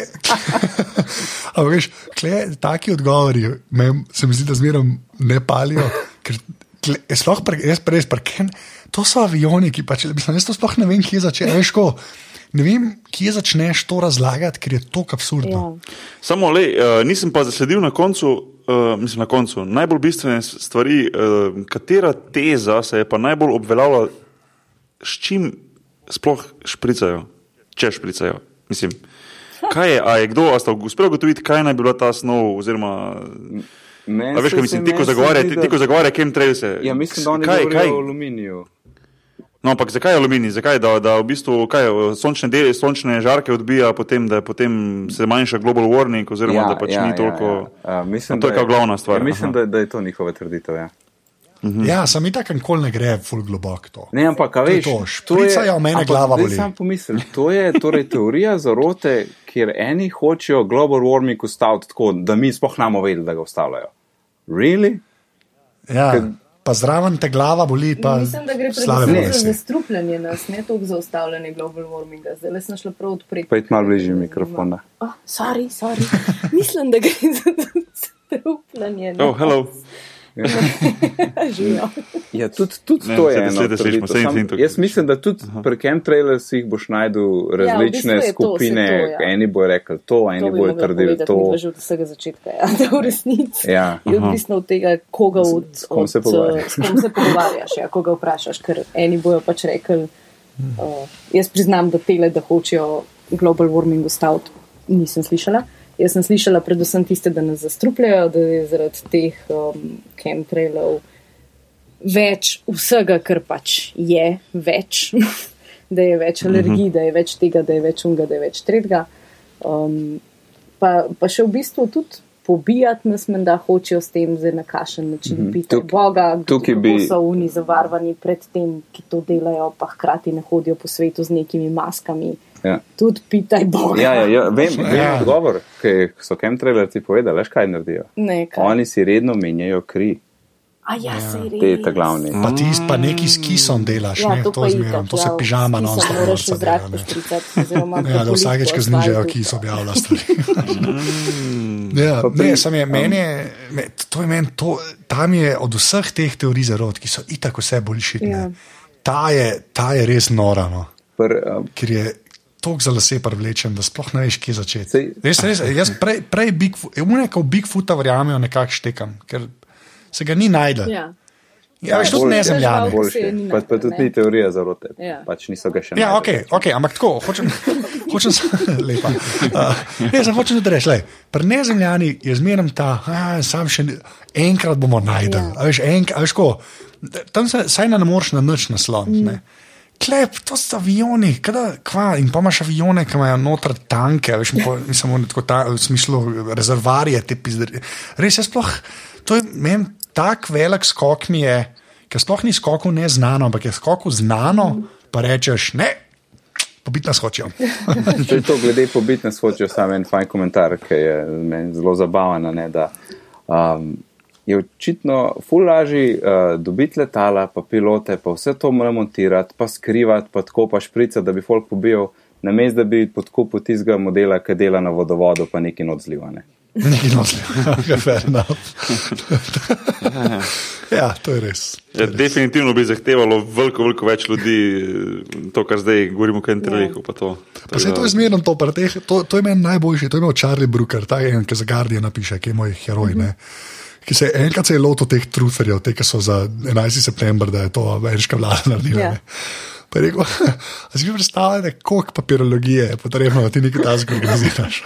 ampak veš, kle, taki odgovori me, se mi zdi, da zmeraj ne palijo. Ker, kle, sploh pre, jaz res prekem, to so avioni, ki pač, mislim, jaz to sploh ne vem, kje začne. Veš, ko, ne vem, kje začneš to razlagati, ker je to absurdno. Ja. Samo, le, uh, nisem pa zasledil na koncu, uh, mislim na koncu, najbolj bistvene stvari, uh, katera teza se je pa najbolj obveljavila s čim sploh špricajo, če špricajo. Mislim, kaj je, a je kdo, a ste uspeli ugotoviti, kaj naj bi bila ta snov, oziroma, Meni a veš, kaj mislim, ti ko zagovarja, ti, ko zagovarja chemtrailse. Ja, mislim, da oni kaj, govorijo kaj, o aluminiju. No, ampak zakaj je aluminij? Zakaj, da, da v bistvu kaj, sončne, dele, sončne žarke odbija, potem, da je potem se manjša global warming, oziroma da pač ni toliko. Ja, ja. Uh, mislim, A to je da kao glavna stvar, Ja, mislim, da, da je to njihova trditev. Ja. Mhm. Ja, sem itak nikoli ne gre full globoko to. Ne, ampak, a To je veš, to, to špricajo, mene ampak glava boli. Sam pomislim, to je torej teorija zarote, kjer eni hočejo global warming ustaviti tako, da mi sploh namo vedeli, da ga ustavljajo. Really? Ja, Ker- pa zraven te glava boli, pa Mislim, da gre predvsem za zastrupljanje nas, ne toliko za ustavljanje global warminga. Zdaj le sem šla prav odpreti. Pejt malo bližje mikrofona. Oh, sorry, sorry. Mislim, da gre za zastrupljanje. Oh, hello. Živijo. Ja, tudi, tudi Ne, to je eno. slišimo, trditev. saj Sam-. Jaz mislim, da tudi pri chemtrailersih boš najdel različne Ja, v bistvu je to, skupine. saj to, ja. Eni bojo rekli to, To eni bojo trdili to. mi pa že od vsega začetka. Ja, da v resnici Ja. je odvisno od tega, koga od, S- s kom se od, pogovarjaš. eh, s kom se pogovarjaš, ja, koga vprašaš. Ker eni bojo pač rekli, uh, jaz priznam, da tele, da hočejo global warming ustaviti, nisem slišala. Jaz sem slišala predvsem tiste, da nas zastrupljajo, da je zaradi teh um, chemtrailov več vsega, kar pač je več, da je več alergij, da je več tega, da je več unga, da je več tretjega. Um, pa, pa še v bistvu tudi pobijati nas menda hočejo s tem, zdaj na kašen način mm -hmm. biti Tuk- Boga, tukaj kako bi- so oni zavarvani pred tem, ki to delajo, pa hkrati ne hodijo po svetu z nekimi maskami. Ja. Tudi pitaj Boga. Ja, ja, ja, vem, vem Ja. odgovor, ki so chemtrailerci povedali, veš kaj naredijo. Ne, kaj. Oni si redno menjajo kri, A ja, se je res. te ta glavni. Pa ti pa neki s kisom delaš, Ja, ne, to, to itak, to se ja, pižama kisom stop moraš v zrak oziroma Ja, da vsakeč, ko znižajo, asfaltu, ki so pa- objavlja stvari. ja, Pa pri- ne, sam je, meni je, me, to je meni, to, tam je od vseh teh teorij zarod, ki so itak vse boljši. Ja. Ta, je- ta je res nora, no, Pr, um, ker je tako za lase privlečen, da sploh ne veš, kje začeti. Res, res, jaz prej, prej Bigfoot, v Bigfoota verjamem, nekako štekam, ker se ga ni najdel. Ja. Ja, veš, tudi boljše, ne zemljane. Boljše. boljše. Se ni Pa, pa tudi ne. ni teorija zarote. Ja. Pač niso ga še Ja, ok, okay ampak tako, hočem, hočem lepa. Uh, ne, sem hočem tudi reči, lej, pri nezemljani je zmeraj ta, a, sam še enkrat bomo najdel. Ja. Ja. Veš, enk, a veš, ko, tam se saj ne moreš na noč nasloniti. Mm. Klep, to so avioni, kada, kva, in pa imaš avione, ki imajo noter tanke, veš, po- mislim, tako ta, v smislu rezervarije, te pizdri. Res je sploh, to je meni tak velik skok mi je, ker sploh ni skokov neznano, ampak je skokov znano, pa rečeš ne, pobit nas hočejo. Če je to glede pobitne skočijo, samo en fajn komentar, ki je meni zelo zabaven. a Ne, da, um, je očitno ful lažji uh, dobiti letala, pa pilote, pa vse to mora montirati, pa skrivati, pa tako pa šprica, da bi folk pobijal, namesto da bi podkupil tistega modela, ki dela na vodovodu, pa neki nodzlivane. Nosljivo, fair enough. ja, to je res. Ja, definitivno bi zahtevalo veliko, veliko več ljudi, to, kar zdaj govorimo, kaj je treliku. Pa to, Pa se to je zmerno to, teh, to, to je meni najboljši, to je imel Charlie Brooker, ta en, ki za Guardian napiše, ki je moj heroj. Ne? Ki se je enkrat se je lotil teh truferjev, te, ki so za 11. september, da je to ameriška vlada naredila. Ja. ne. Pa je rekel, a si vi predstavljate, koliko papirologije je potrebno, da ti nekaj tasga organiziraš.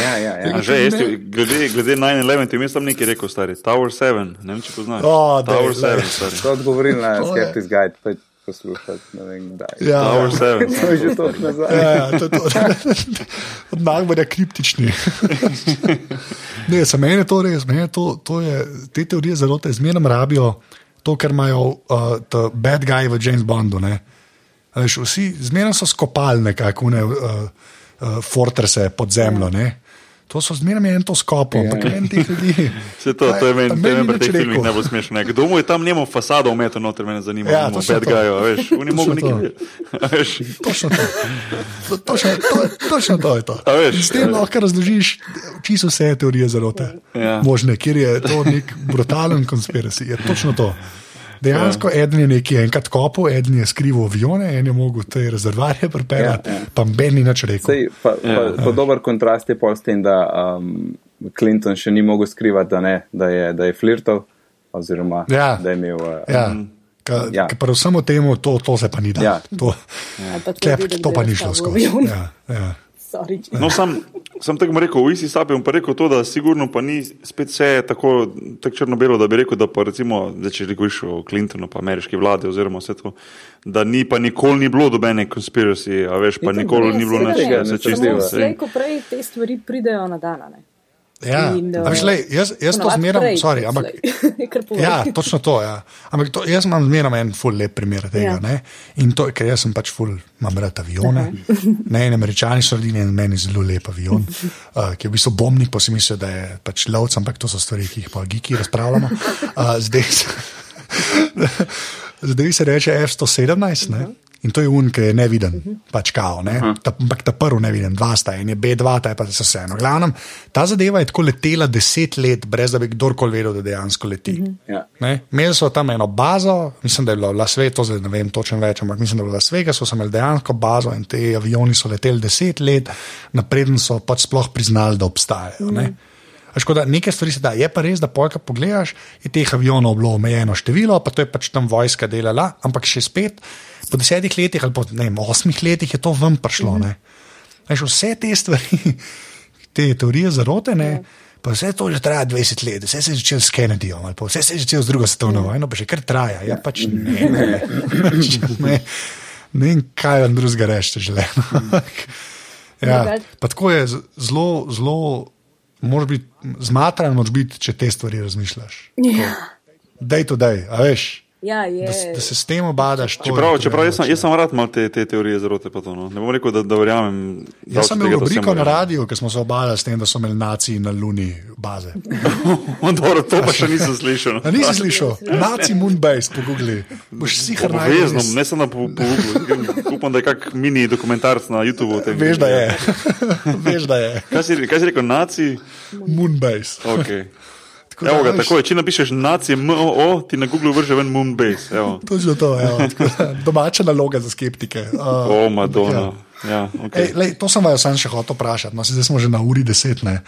Ja, ja, ja. A že, jaz, ti- glede, glede 9-11, ti vmes tam nekaj rekel, stari. Tower 7, ne vem, če poznaš. O, daj, Tower glej. 7, stari. To odgovoril na Skeptics Guide, pa poslušati, vem kdaj. Ja, Tower 7. To je že to nazaj. Ja, ja, to je to. Od Nagbarja kriptični. ne, za mene je to res, mene je to, to je, te teorije zelo te zmerno rabijo, to, kar imajo uh, the bad guy v James Bondu. Veš, vsi zmerno so skopali nekako ne, uh, uh, fortrese pod zemljo. Ne. To so zmerno en to skopom, ampak Ja. en teh ljudi. Vse to, to je meni, Pa to je ni meni pri teh filmih rekel. najbolj smešno. ne. Kdo mu je tam njemu fasado umetel noter, mene zanima. Ja, Ja, točno bad to. guy, veš, oni mogo nekaj. veš. Točno to. To- Točno, to, točno to je to. A veš. S tem lahko razložiš čisto vse teorije zarote. Ja. Možne, kjer je to nek brutalen konspiracy. Je točno to. Dejansko ja. eden je nekaj enkrat kopal, eden je skrival avione, en je mogel te rezervarje pripeljati, Ja, ja, ja. ja. pa Ben ni nič rekel. Sej, pa, pa, Ja. pa dober kontrast je pol s tem, da um, Clinton še ni mogel skrivati, da, ne, da, je, da je flirtal, oziroma Ja. da je imel. Uh, Ja. Ka, Ja. ja. Pri vsem temu to, to se pa ni dalo. Ja. To, pa tle, tudi, da to pa ni šlo v skozi. avion. Ja, ja. Sorry, če- No, sam, sam tako rekel, v isti sapi bom pa rekel to, da sigurno pa ni spet vse tako, tako črno-belo, da bi rekel, da pa recimo, zdaj, če govoriš o Clintonu, pa ameriški vladi oziroma vse to, da ni pa nikoli ni bilo dobene conspiracy, a veš, pa Itak nikoli Ne, ni bilo nič, ne. vse Samo čisto. Samo sej. slej, ko prej te stvari pridejo na dan. Ne. Ja, In, a veš, lej, jaz, jaz to ponavadi zmeram, prej sorry, ampak. Ja, točno to. Ja. Ampak to, jaz imam zmeraj en ful lep primer tega. Ja. Ja. In to, ker jaz sem pač ful, imam rad avione. Ne, in američani so naredili en meni zelo lep avion, uh, ki je v bistvu bombnik, pa si mislijo, da je pač lovc, ampak to so stvari, ki jih pa giki razpravljamo. Uh, zdaj, zdaj se reče F-117. Ne? In to je un, ki je neviden, pač kao, ne? ta, ampak ta prvi neviden, dva sta in je B2, ta je pa se vseeno. Glavnem, ta zadeva je tako letela deset let, brez da bi kdorkoli vedel, da dejansko leti. Ja. Ne? Imeli so tam eno bazo, mislim, da je bilo v Las Vegas, to zdaj ne vem točno več, ampak mislim, da je bilo v Las Vegasu, so imeli dejansko bazo in te avioni so leteli deset let, napreden so pač sploh priznali, da obstajajo. Mm. Škoda, nekaj stvari se da, je pa res, da pojka pogledaš, je teh avionov bilo omejeno število, pa to je pač tam vojska delala, ampak še spet, po desetih letih ali po ne vem, osmih letih je to ven prišlo. Mm. Veš, vse te stvari, te teorije zarote, ne, pa vse to že traja 20 let, vse se je začelo s Kennedyjem, ali pa vse se je začelo z drugo svetovno vojno, pa še kar traja. Ja, pač ne, ne, pač ne, ne vem, kaj vam drugega reči, želeno. ja, pa tako je zelo, zelo, moraš biti zmatran, moraš biti, če te stvari razmišljaš. Ja, Dej to, dej, a veš. Ja je. Da, da se s tem obadaš. Čeprav, čeprav jaz, sem, jaz sem rad mal te, te teorije zarote. Pa to, no. Ne bom rekel, da, da verjamem. Jaz sem imel rubriko na radiju, ker smo se obadali s tem, da so imeli naciji na Luni baze. Dobro, to pa še nisem slišal. A nisi slišal? Naci Moonbase, pogooglej. Boš si jih Obvezno, ne samo po Google. Upam, da je kak mini dokumentarc na YouTubu. tem. Veš, da je. Veš, da je. Kaj si, kaj si rekel, naci? Moonbase. Okay. Tako da, Evo ga, veš, tako je. Če napišeš naci, MOO, ti na Google vrže ven Moonbase. Evo. To je že to, evo, tako da, domača naloga za skeptike. Uh, O, Madonna. Ja, Ej, okay. lej, to sem vas še hotel vprašati, no, zdaj smo že na uri deset. Ne?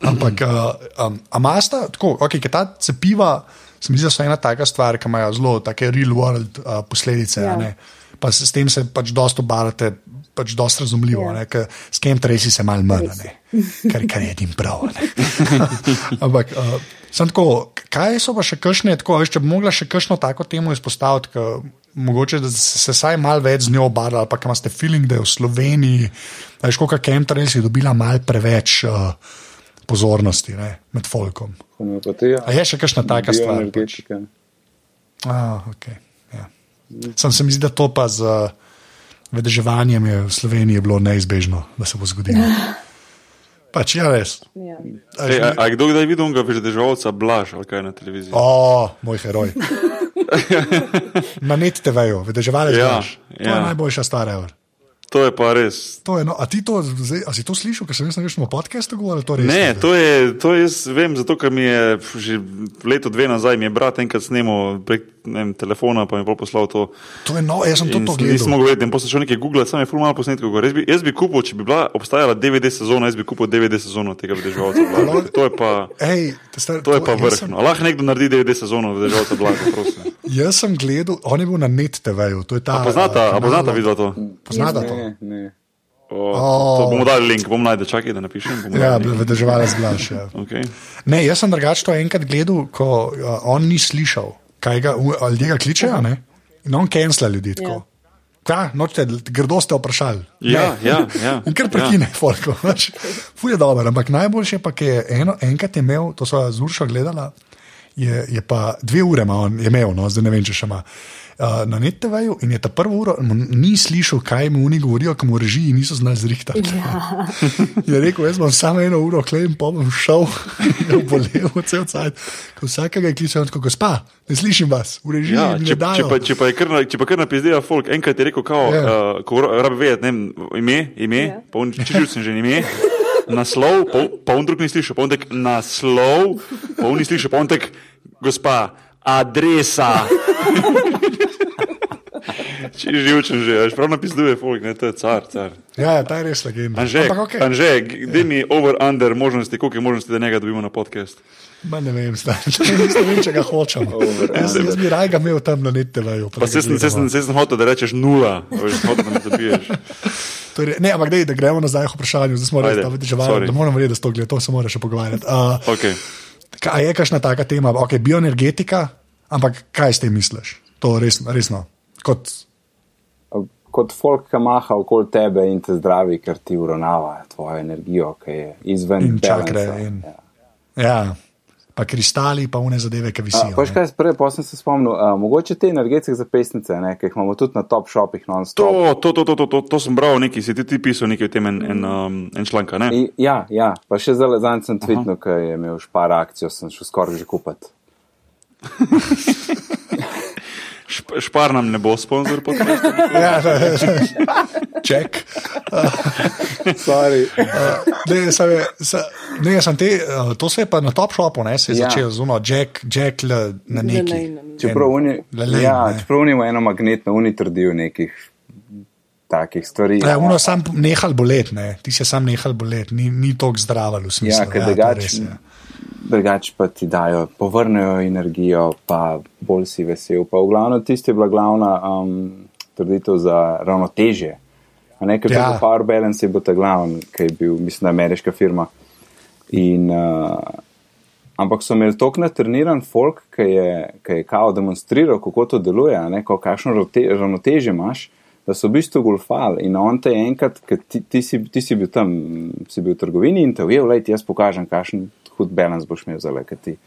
Ampak, uh, um, a masta, tako, okay, ta cepiva, se mi zdi, da so ena taka stvar, ki imajo zelo take real world uh, posledice. Ja. Ja. Pa s tem se pač dosta obarate, pač dosta razumljivo. Ja. Ja. S kem tresi se mal manj, a ne? kar, kar je edim prav. Ampak, uh, sem tako, kaj so pa še kakšne, tako, veš, če bi mogla še kakšno tako temo izpostaviti, ka, mogoče da se, se saj malo več z njo obadala, ali pa kaj imate feeling, da je v Sloveniji, veš, koliko chemtrails je dobila malo preveč uh, pozornosti ne, med folkom. Homeopatija. A je še kakšna taka stvar? Pač? Ah, okay, ja. Sam se mi zdi, da to pa z uh, vedeževanjem je v Sloveniji bilo neizbežno, da se bo zgodilo. Pač ja, res. Ja. A, Ej, a, a je kdo kdaj videl onega vežeževalca Blaž ali kaj na televiziji? O, moj heroj. Na net TV-ju, vedeževalec Ja, ja, To ja. je najboljša stvar, ever. To je pa res. To je, no, a ti to, zdaj, a si to slišal, ker sem jaz na nekšnem podkastu govoril? To res Ne, zdaj? to je, to jaz vem, zato ker mi je že leto, dve nazaj, mi je brat enkrat snemal prek ne vem, telefona, pa mi je poslal to. to je no, jaz sem to, to nisem gledal. mogel vedeti, potem sem šel nekaj Google, sam je ful malo posnetkov. Jaz bi, jaz bi kupil, če bi bila obstajala DVD sezona, jaz bi kupil DVD sezono tega vedeževalca. To je pa, Ej, te star, to je pa jaz sem- vrhno. Lahko nekdo naredi DVD sezono vedeževalca Blaža, prosim. Jaz sem gledal, on je bil na net TV-ju. to je ta, A poznata, a poznata vidva to? Poznata to? Ne, ne. O, O. to bomo dali link, bom najdel, čakaj, da napišem. Ja, vedeževalec Blaž. Ja. Okay. Ne, jaz sem drugače to enkrat gledal, ko uh, on ni slišal, kaj ga ali ga kličejo, ne? in on cancela ljudi. Ja. Ja. Kaj, nočete, grdo ste vprašali. Ja, Ne. ja, ja, In kar prekine, ja. folko. Fuje dobro, ampak najboljše pa, ker je eno, enkrat je imel, to so z Uršo gledala, je, je pa dve ure on, je imel, no, zdaj ne vem, če še ima. Uh, na NET-TV-ju in je ta prvo uro ni slišal, kaj mu oni govorijo, ki mu režiji niso znali zrihtati. Ja. Je rekel, jaz bom samo eno uro klejem, pa bom šel in bolel cel cajt. Ko vsakega je klical, tako gospa, ne slišim vas, v režiji Ja, če, če, pa, če, pa kar, na- če pa kar napizdeva folk, enkrat je rekel, kao, Ja. yeah. uh, ko ra- rabi vedeti, ne ime, ime, Ja. yeah. pa on čičil sem že ime, naslov, pa, on- pa on drug ni slišal, pa on tek naslov, pa on ni slišal, pa on tek, gospa, adresa. Če je živčen že, až prav napisuje, folk, ne, to je car, car. Ja, ja, ta je res legenda. Anže, okay. Anže, daj mi over under možnosti, koliko je možnosti, da njega dobimo na podcast. Ma ne vem, star, ne vem, če ga hočem. Jaz, jaz bi raj ga imel tam na neteveju. Pa se sem, se sem, se sem hotel, da rečeš nula, veš, hotel, da me dobiješ. Torej, ne, ampak dej, da gremo nazaj k vprašanju, zdaj smo res sorry. da moramo vedeti, da to gleda, to se mora še pogovarjati. Uh, Okay. Kaj je kakšna taka tema, ok, bioenergetika, ampak kaj s tem misliš? To res, resno. Kot, Kot folk, ki maha okoli tebe in te zdravi, ker ti uravnava tvojo energijo, ki je izven In čakre in- Ja. ja, pa kristali, pa une zadeve, ki visijo. Paš ne. kaj, prej pa sem se spomnil, a, mogoče te energetske zapestnice, ne, ki jih imamo tudi na top shopih non-stop. To, to, to, to, to, to, to sem bral, neki si ti, ti pisal nekaj o tem en, en, um, en članka, ne? I, ja, ja, pa še zdaj zadnjič sem tvitnil, ker je imel špar akcijo, sem šel skoraj že kupiti. Šp, špar nam ne bo sponzor podcasta. Ja, ček. Sorry. Ne, sam je, sa, ne, sem te, uh, to se je pa na top shopu, ne, se je Ja. ja. začel z uno, Jack, Jack le, na neki. Lelej na neki. Čeprav oni, Lelej, ja, ne. čeprav oni imajo eno magnetno, oni trdijo nekih takih stvari. Ja, uno sam nehal bolet, ne, ti si sam nehal bolet, ni, ni toliko zdraval v smislu. Ja, to drugače res je. Drugač pa ti dajo, povrnejo energijo, pa bolj si vesel. Pa v glavnem tisti je bila glavna um, trditev za ravnotežje. A ne, ker Ja. ja. Power Balance je bil ta glavni, ki je bil, mislim, ameriška firma. In, uh, ampak so imeli toliko natreniran folk, ki je, ki je kao demonstriral, kako to deluje, ne, kakšno ravnote- ravnotežje imaš, da so v bistvu golfali. In on te je enkrat, ker ti, ti, si, ti si bil tam, si bil v trgovini in te ujel, lej, jaz pokažem, kakšen hud balans boš imel za lekati.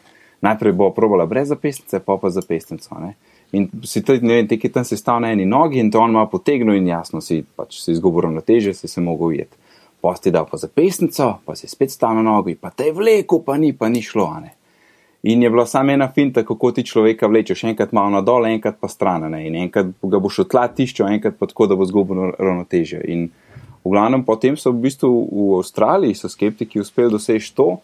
Najprej bo probala brez zapestnice, pa pa zapestnico. Ne? In si ti, ne vem, ti, ki tam si stal na eni nogi in to on ima potegnil in jasno si, pač si izgubil ravnotežje, si se mogel ujeti. Pa si dal pa zapestnico, pa si spet stal na nogi, pa te je vlekel, pa ni, pa ni šlo. Ne? In je bila samo ena finta, kako ti človeka vlečeš, enkrat malo na dol, enkrat pa stran. Ne? In enkrat ga boš od tla tiščal, enkrat pa tako, da bo zgubil ravnotežje. In v glavnem potem so v bistvu v Avstraliji, so skeptiki uspeli doseči to,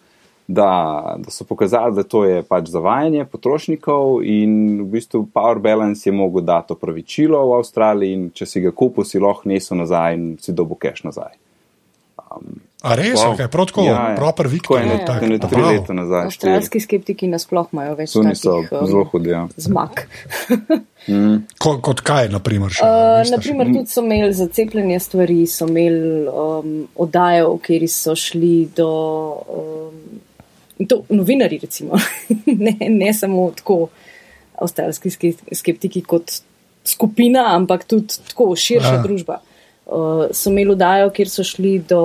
da, da so pokazali, da to je pač zavajanje potrošnikov in v bistvu Power Balance je mogel dati opravičilo v Avstraliji in če si ga kupil, si lahko nesel nazaj in si dobo cash nazaj. A res, Wow. okay, prav tako, ja, ja. proper Viktor. je, Ja, ja. ne, tri Wow. leta nazaj. Avstralski skeptiki nasploh imajo več Suni so takih, um, zelo hudi. Ja. zmag. Ko, kot kaj, naprimer? Še, Uh, veste, naprimer, tudi so imeli za cepljenje stvari, so imeli um, oddaje, v kateri so šli do. Um, to novinari, recimo, ne, ne samo tako avstralski ske- skeptiki kot skupina, ampak tudi tako širša ja. družba. Uh, so imeli oddajo, kjer so šli do,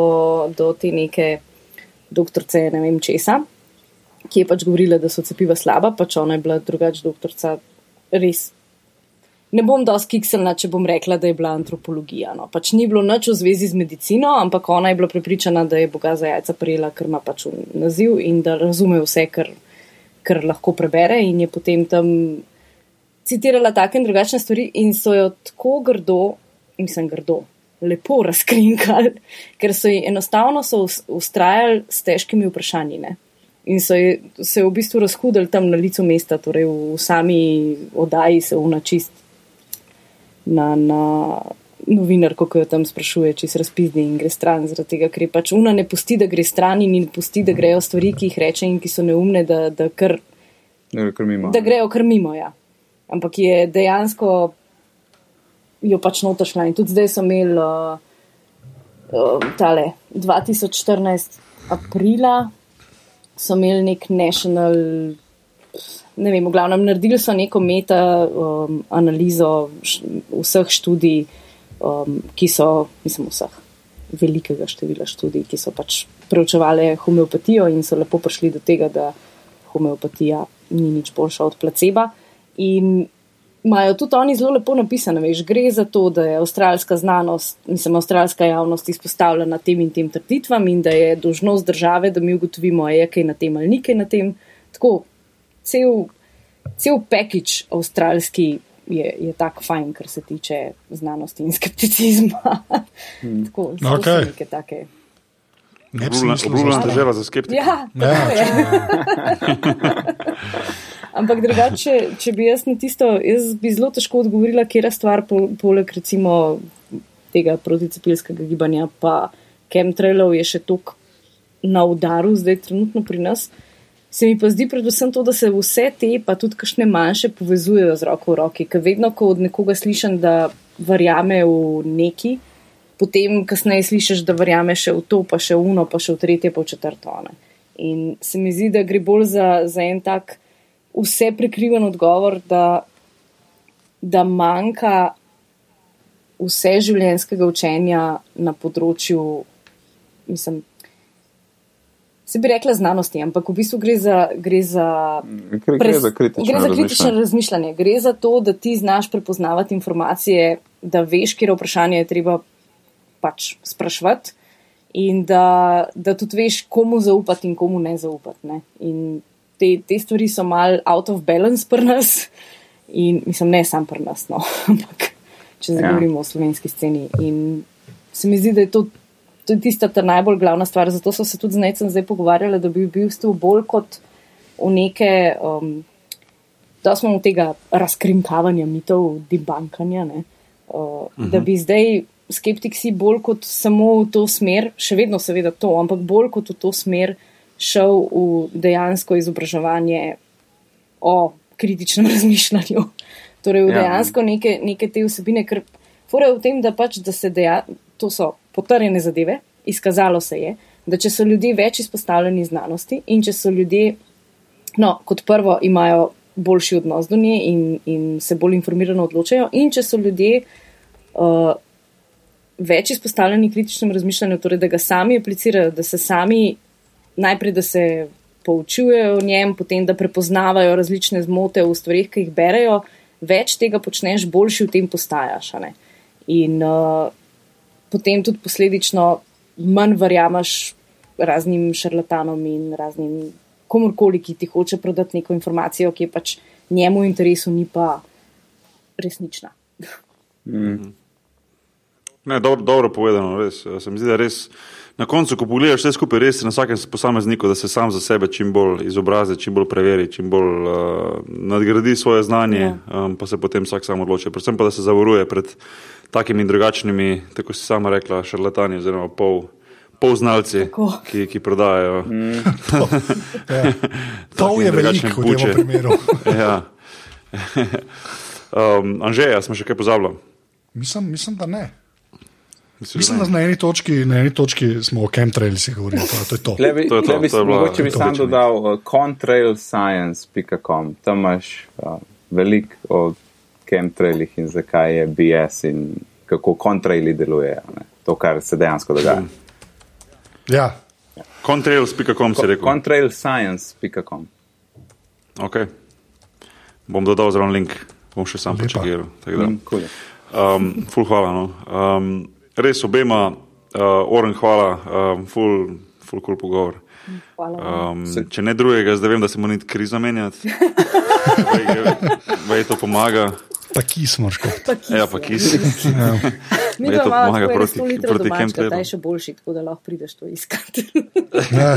do te neke doktorice, ne vem česa, ki je pač govorila, da so cepiva slaba, pač ona je bila drugačna doktorica, res Ne bom dosti kikselna, če bom rekla, da je bila antropologija. No. Pač ni bilo nič v zvezi z medicino, ampak ona je bila prepričana, da je Boga za jajca prijela, ker ima pač naziv in da razume vse, kar, kar lahko prebere. In je potem tam citirala take in drugačne stvari in so jo tako grdo, mislim grdo, lepo razkrinkali, ker so ji enostavno so us- ustrajali s težkimi vprašanji. Ne. In so je, se v bistvu razhudili tam na licu mesta, torej v sami oddaji se unačist na, na novinarko, ki jo tam sprašuje, če se razpizdi in gre stran, zaradi tega, ker je pač una ne pusti, da gre stran in ne pusti, da grejo stvari, ki jih reče in ki so neumne, da, da, kar, Ne, kar mi imamo. da grejo kar mimo. Ja. Ampak je dejansko jo pač notošla in tudi zdaj so imeli uh, uh, tale 2014 aprila, so imeli nek national ne vem, v glavnem naredili so neko meta um, analizo š, vseh študij, um, ki so, mislim, vseh velikega števila študij, ki so pač preučevali homeopatijo in so lepo prišli do tega, da homeopatija ni nič boljša od placeba. In imajo tudi oni zelo lepo napisano, veš, gre za to, da je avstralska znanost, mislim, avstralska javnost izpostavljena tem in tem trditvam in da je dožnost države, da mi ugotovimo, je kaj na tem ali ni kaj na tem. Tako, cel, cel package avstralski je, je tako fajn, kar se tiče znanosti in skepticizma. tako, zelo so Okej. neke take. Ne bi si mislil, Obljubljena da- država za skeptike. Ja, Ja, tako je. Ampak drugače, če bi jaz na tisto, jaz bi zelo težko odgovorila, kje je stvar, poleg recimo tega proticepilskega gibanja, pa chemtrailov je še tok na udaru, zdaj trenutno pri nas. Se mi pa zdi predvsem to, da se vse te, pa tudi kakšne manjše, povezujejo z roko v roki. Ker vedno, ko od nekoga slišim, da verjame v neki, potem kasneje slišiš, da verjame še v to, pa še v uno, pa še v tretje, pa v četrto. In se mi zdi, da gre bolj za, za en tak vse prekriven odgovor, da, da manjka vse življenjskega učenja na področju, mislim, se bi rekla znanosti, ampak v bistvu gre za, gre za, Gre, gre za kritično, gre za kritično razmišljanje. Gre za to, da ti znaš prepoznavati informacije, da veš, kje vprašanje je treba pač sprašvati in da, da tudi veš, komu zaupati in komu ne zaupati. Ne? In te, te stvari so mal out of balance pri nas in mislim, ne sam pri nas, no. ampak če zdaj ja. govorimo o slovenski sceni. In se mi zdi, da je to to je tista ta najbolj glavna stvar. Zato so se tudi z Necem zdaj pogovarjali, da bi bil v bistvu bolj kot v neke, um, da smo v tega razkrinkavanja mitov, debankanja, ne, uh, uh -huh. da bi zdaj skeptiki bolj kot samo v to smer, še vedno seveda to, ampak bolj kot v to smer šel v dejansko izobraževanje o kritičnem razmišljanju. Torej, v ja. dejansko neke, neke te vsebine, ker fore v tem, da pač, da se deja, to so potrjene zadeve, izkazalo se je, da če so ljudje več izpostavljeni znanosti in če so ljudje, no, kot prvo, imajo boljši odnos do nje in, in se bolj informirano odločajo, in če so ljudje uh, več izpostavljeni kritičnem razmišljanju, torej da ga sami aplicirajo, da se sami najprej, da se poučujejo o njem, potem da prepoznavajo različne zmote v stvarih, ki jih berejo, več tega počneš, boljši v tem postajaš. In uh, potem tudi posledično manj verjameš raznim šarlatanom in raznim komorkoli, ki ti hoče prodati neko informacijo, ki je pač njemu v interesu, ni pa resnična. Mm. Ne, dobro, dobro povedano, res. Se mi zdi, da res. Na koncu, ko pogledaš vse skupaj, res na vsakem posamezniku, da se sam za sebe čim bolj izobrazi, čim bolj preveri, čim bolj uh, nadgradi svoje znanje, ja. um, pa se potem vsak sam odloči. Predvsem pa, da se zavaruje pred takimi in drugačnimi, tako si sama rekla, šarlatani oziroma pol. Polznalci, ki, ki prodajajo. Mm. to, ja. to je veliko, v tem primeru. ja. um, Anžeja, smo še kaj pozabili? Mislim, mislim, da ne. Mislim, mislim da na eni, točki, na eni točki smo o chemtrailsih govorili. To, to je to. Levi, to, je to, to je mogoče bi sam dodal uh, contrailscience.com. Tam imaš uh, veliko o chemtrailih in zakaj je BS in kako kontraili delujejo. To, kar se dejansko dogaja. Hmm. Ja. Contrails.com si rekel. Contrailscience.com. Ok. Bom dodal zraven link, bom še sam počakal. Mm, um, ful hvala. No. Um, res obema, uh, Oren, hvala, um, ful, ful cool pogovor. Um, če ne drugega, zdaj vem, da se mora niti kriza menjati. Vaj to pomaga. Pa kis moraš kot. Ja, pa kis. ja. Mi pa imamo pomaga proti, proti kemperu. Da je še boljši, tako da lahko prideš to iskati. Ja.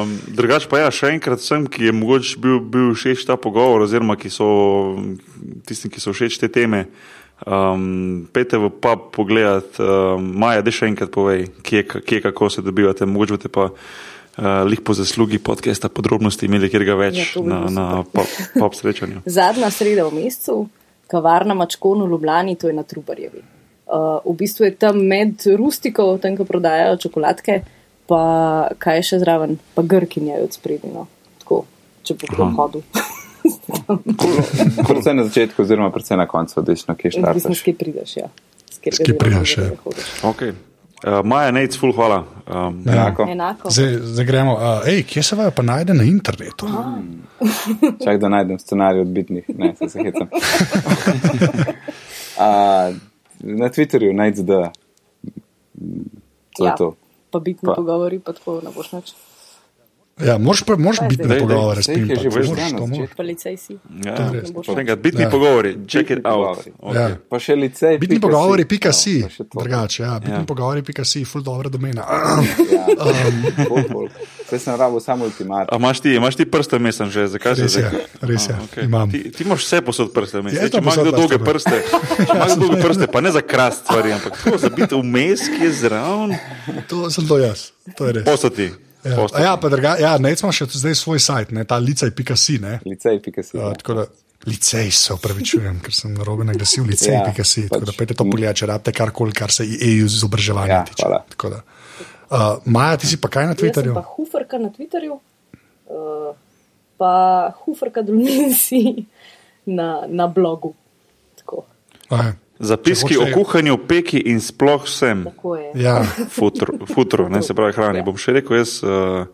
um, drugač pa ja, še enkrat sem, ki je mogoče bil, bil všeč ta pogovor, oziroma ki so tistim, ki so všeč te teme. Um, pete v pub pogledat, um, Maja, da še enkrat povej, kje, kje kako se dobivate, mogoče pa uh, lih po zaslugi podcasta podrobnosti imeli kjer ga več ja, na, na pop, pop srečanju. Zadnja sreda v mesecu, kavarna Mačkonu v Ljubljani, to je na Trubarjevi. Uh, v bistvu je tam med rustiko, tam, ko prodajajo čokoladke, pa kaj je še zraven, pa grkinja je od sprednjo. No. Tako, če bo kdo hodil. predvsem na začetku, oziroma predvsem na koncu, odvisno, kje štarteš. Odvisno, kje prideš, ja. Kje prideš, ja. Okay. Uh, Maja, nec, full hvala. Um, ja. Enako. Enako. Zdaj, zdaj gremo. Uh, ej, kje se vajo pa najde na internetu? Čak, da najdem scenarij odbitnih. Ne, se se hecam. uh, na Twitterju najdem, da to ja, je to. Pa bitni pa. pogovori, pa tako ne boš nič. Ja, moraš pa moraš biti na pogovore s tem. Že veš, da moraš. Policaj si. Ja, bitni ja. pogovori, check it out. Okay. Ja. Pa še licej. Bitni pogovori, pika si. Drugače, ja, bitni ja. pogovori, pika si, full dobro domena. ja. um. Zdaj sem rabo samo ultimat. A imaš ti, imaš ti prste vmesen že, zakaj se Res je, res je, A, okej. imam. Ti, ti imaš vse posod prste Zdaj, Če imaš kdo dolge prste imaš dolge prste, pa ne za krast stvari, ampak to za biti vmes, ki je zraven, To sem to jaz, to je res. postati. Ja, A ja, pa druga, ja nec ima še zdaj svoj sajt, ne, ta licej.si. ne. Licej, pika si. Uh, tako da, licej se upravičujem, ker sem narobe naglasil licej.si. Ja, Tako da pač. pejte to polje, če rabite karkoli, kar se EU izobraževanja Ja, tiče. da. Uh, Maja, ti si pa kaj na Jaz Twitterju? pa huferka na Twitterju, uh, pa huferka Dolminsi na, na blogu. Tako, Aj, Zapiski Če o kuhanju, peki in sploh vsem. ja, Futro, futro ne se pravi hrani. Ja. Bom še rekel, jaz uh,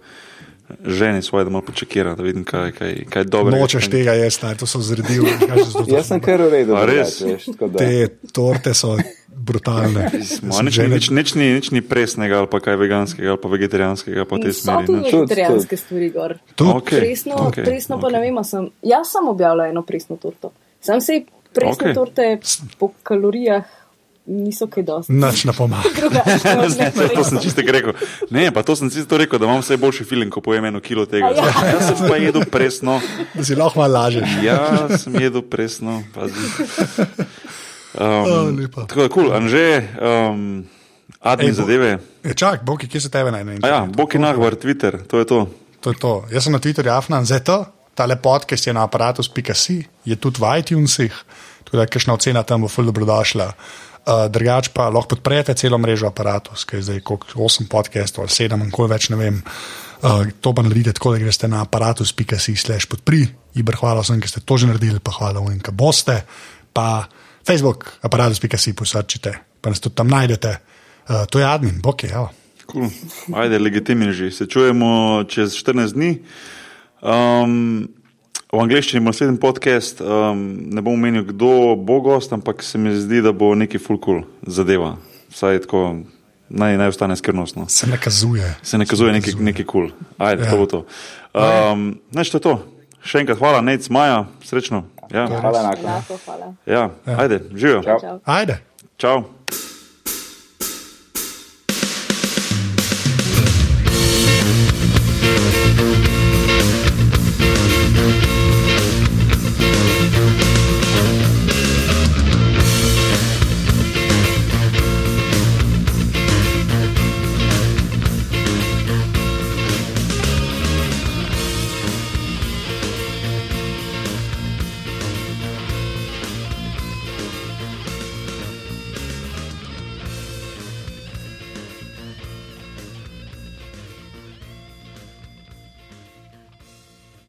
ženi svoje, da malo počakira, da vidim, kaj, kaj, kaj dobro. nočeš tega jesti, naj, to so zredili. Jaz sem kar v redu. A drugače, res? veš, tako da- Te torte so brutalne. Ma, nič, Žene- nič, nič, ni, nič ni presnega ali pa kaj veganskega ali pa vegetarijanskega po tej So. Tudi, vegetarijanske stvari gor. Tu, Okej, Presno, okej, presno pa okej. ne vem, a sem. Jaz sem objavila eno presno torto. Sam se presne okay. torte po kalorijah niso kaj dosti. Nič ne pomaga. To sem čisto rekel. Ne, pa to sem čisto rekel, da imam vse boljši film, ko pojem eno kilo tega. Ja. Jaz sem pa jedel presno. Da si lahko malo lažeš. Ja, sem jedel presno. pazi. Um, lepa. tako da, kul, cool, Anže, um, admin Ej, bo- zadeve. E, čak, Boki, kje se tebe naj A ja, Boki Nahvar, Twitter, to je to. To je to. Jaz sem na Twitterju Afnan ZT, ta podcast je na aparatus.si, je tudi v iTunesih, tako da kakšna ocena tam bo ful dobrodošla. Uh, drugač pa lahko podprete celo mrežo aparatus, ki je zdaj koliko, 8 podcastov ali 7, nikoli več ne vem. Uh, to pa naredite tako, da greste na aparatus.si slash podpri. Ibr, hvala vsem, ki ste to že naredili, pa hvala vsem, ki boste. Pa Facebook, aparatus.si posrčite, pa nas tudi tam najdete. Uh, to je admin, bok je. Cool. Ajde, legitimni že. Se čujemo čez 14 dni. Um, v angleščini bo naslednji podcast. Um, ne bom omenil, kdo bo gost, ampak se mi zdi, da bo neki full cool zadeva. Vsaj tako naj, naj ostane skrivnostno. Se nakazuje. Se ne kazuje neki, neki kul. Cool. Ajde, ja. to bo to. Um, Neč to je to. Še enkrat hvala, Nec, Maja, srečno. Ja, Hvala, enako. Hvala. ja. ajde, živijo. Čau. Ajde. Čau.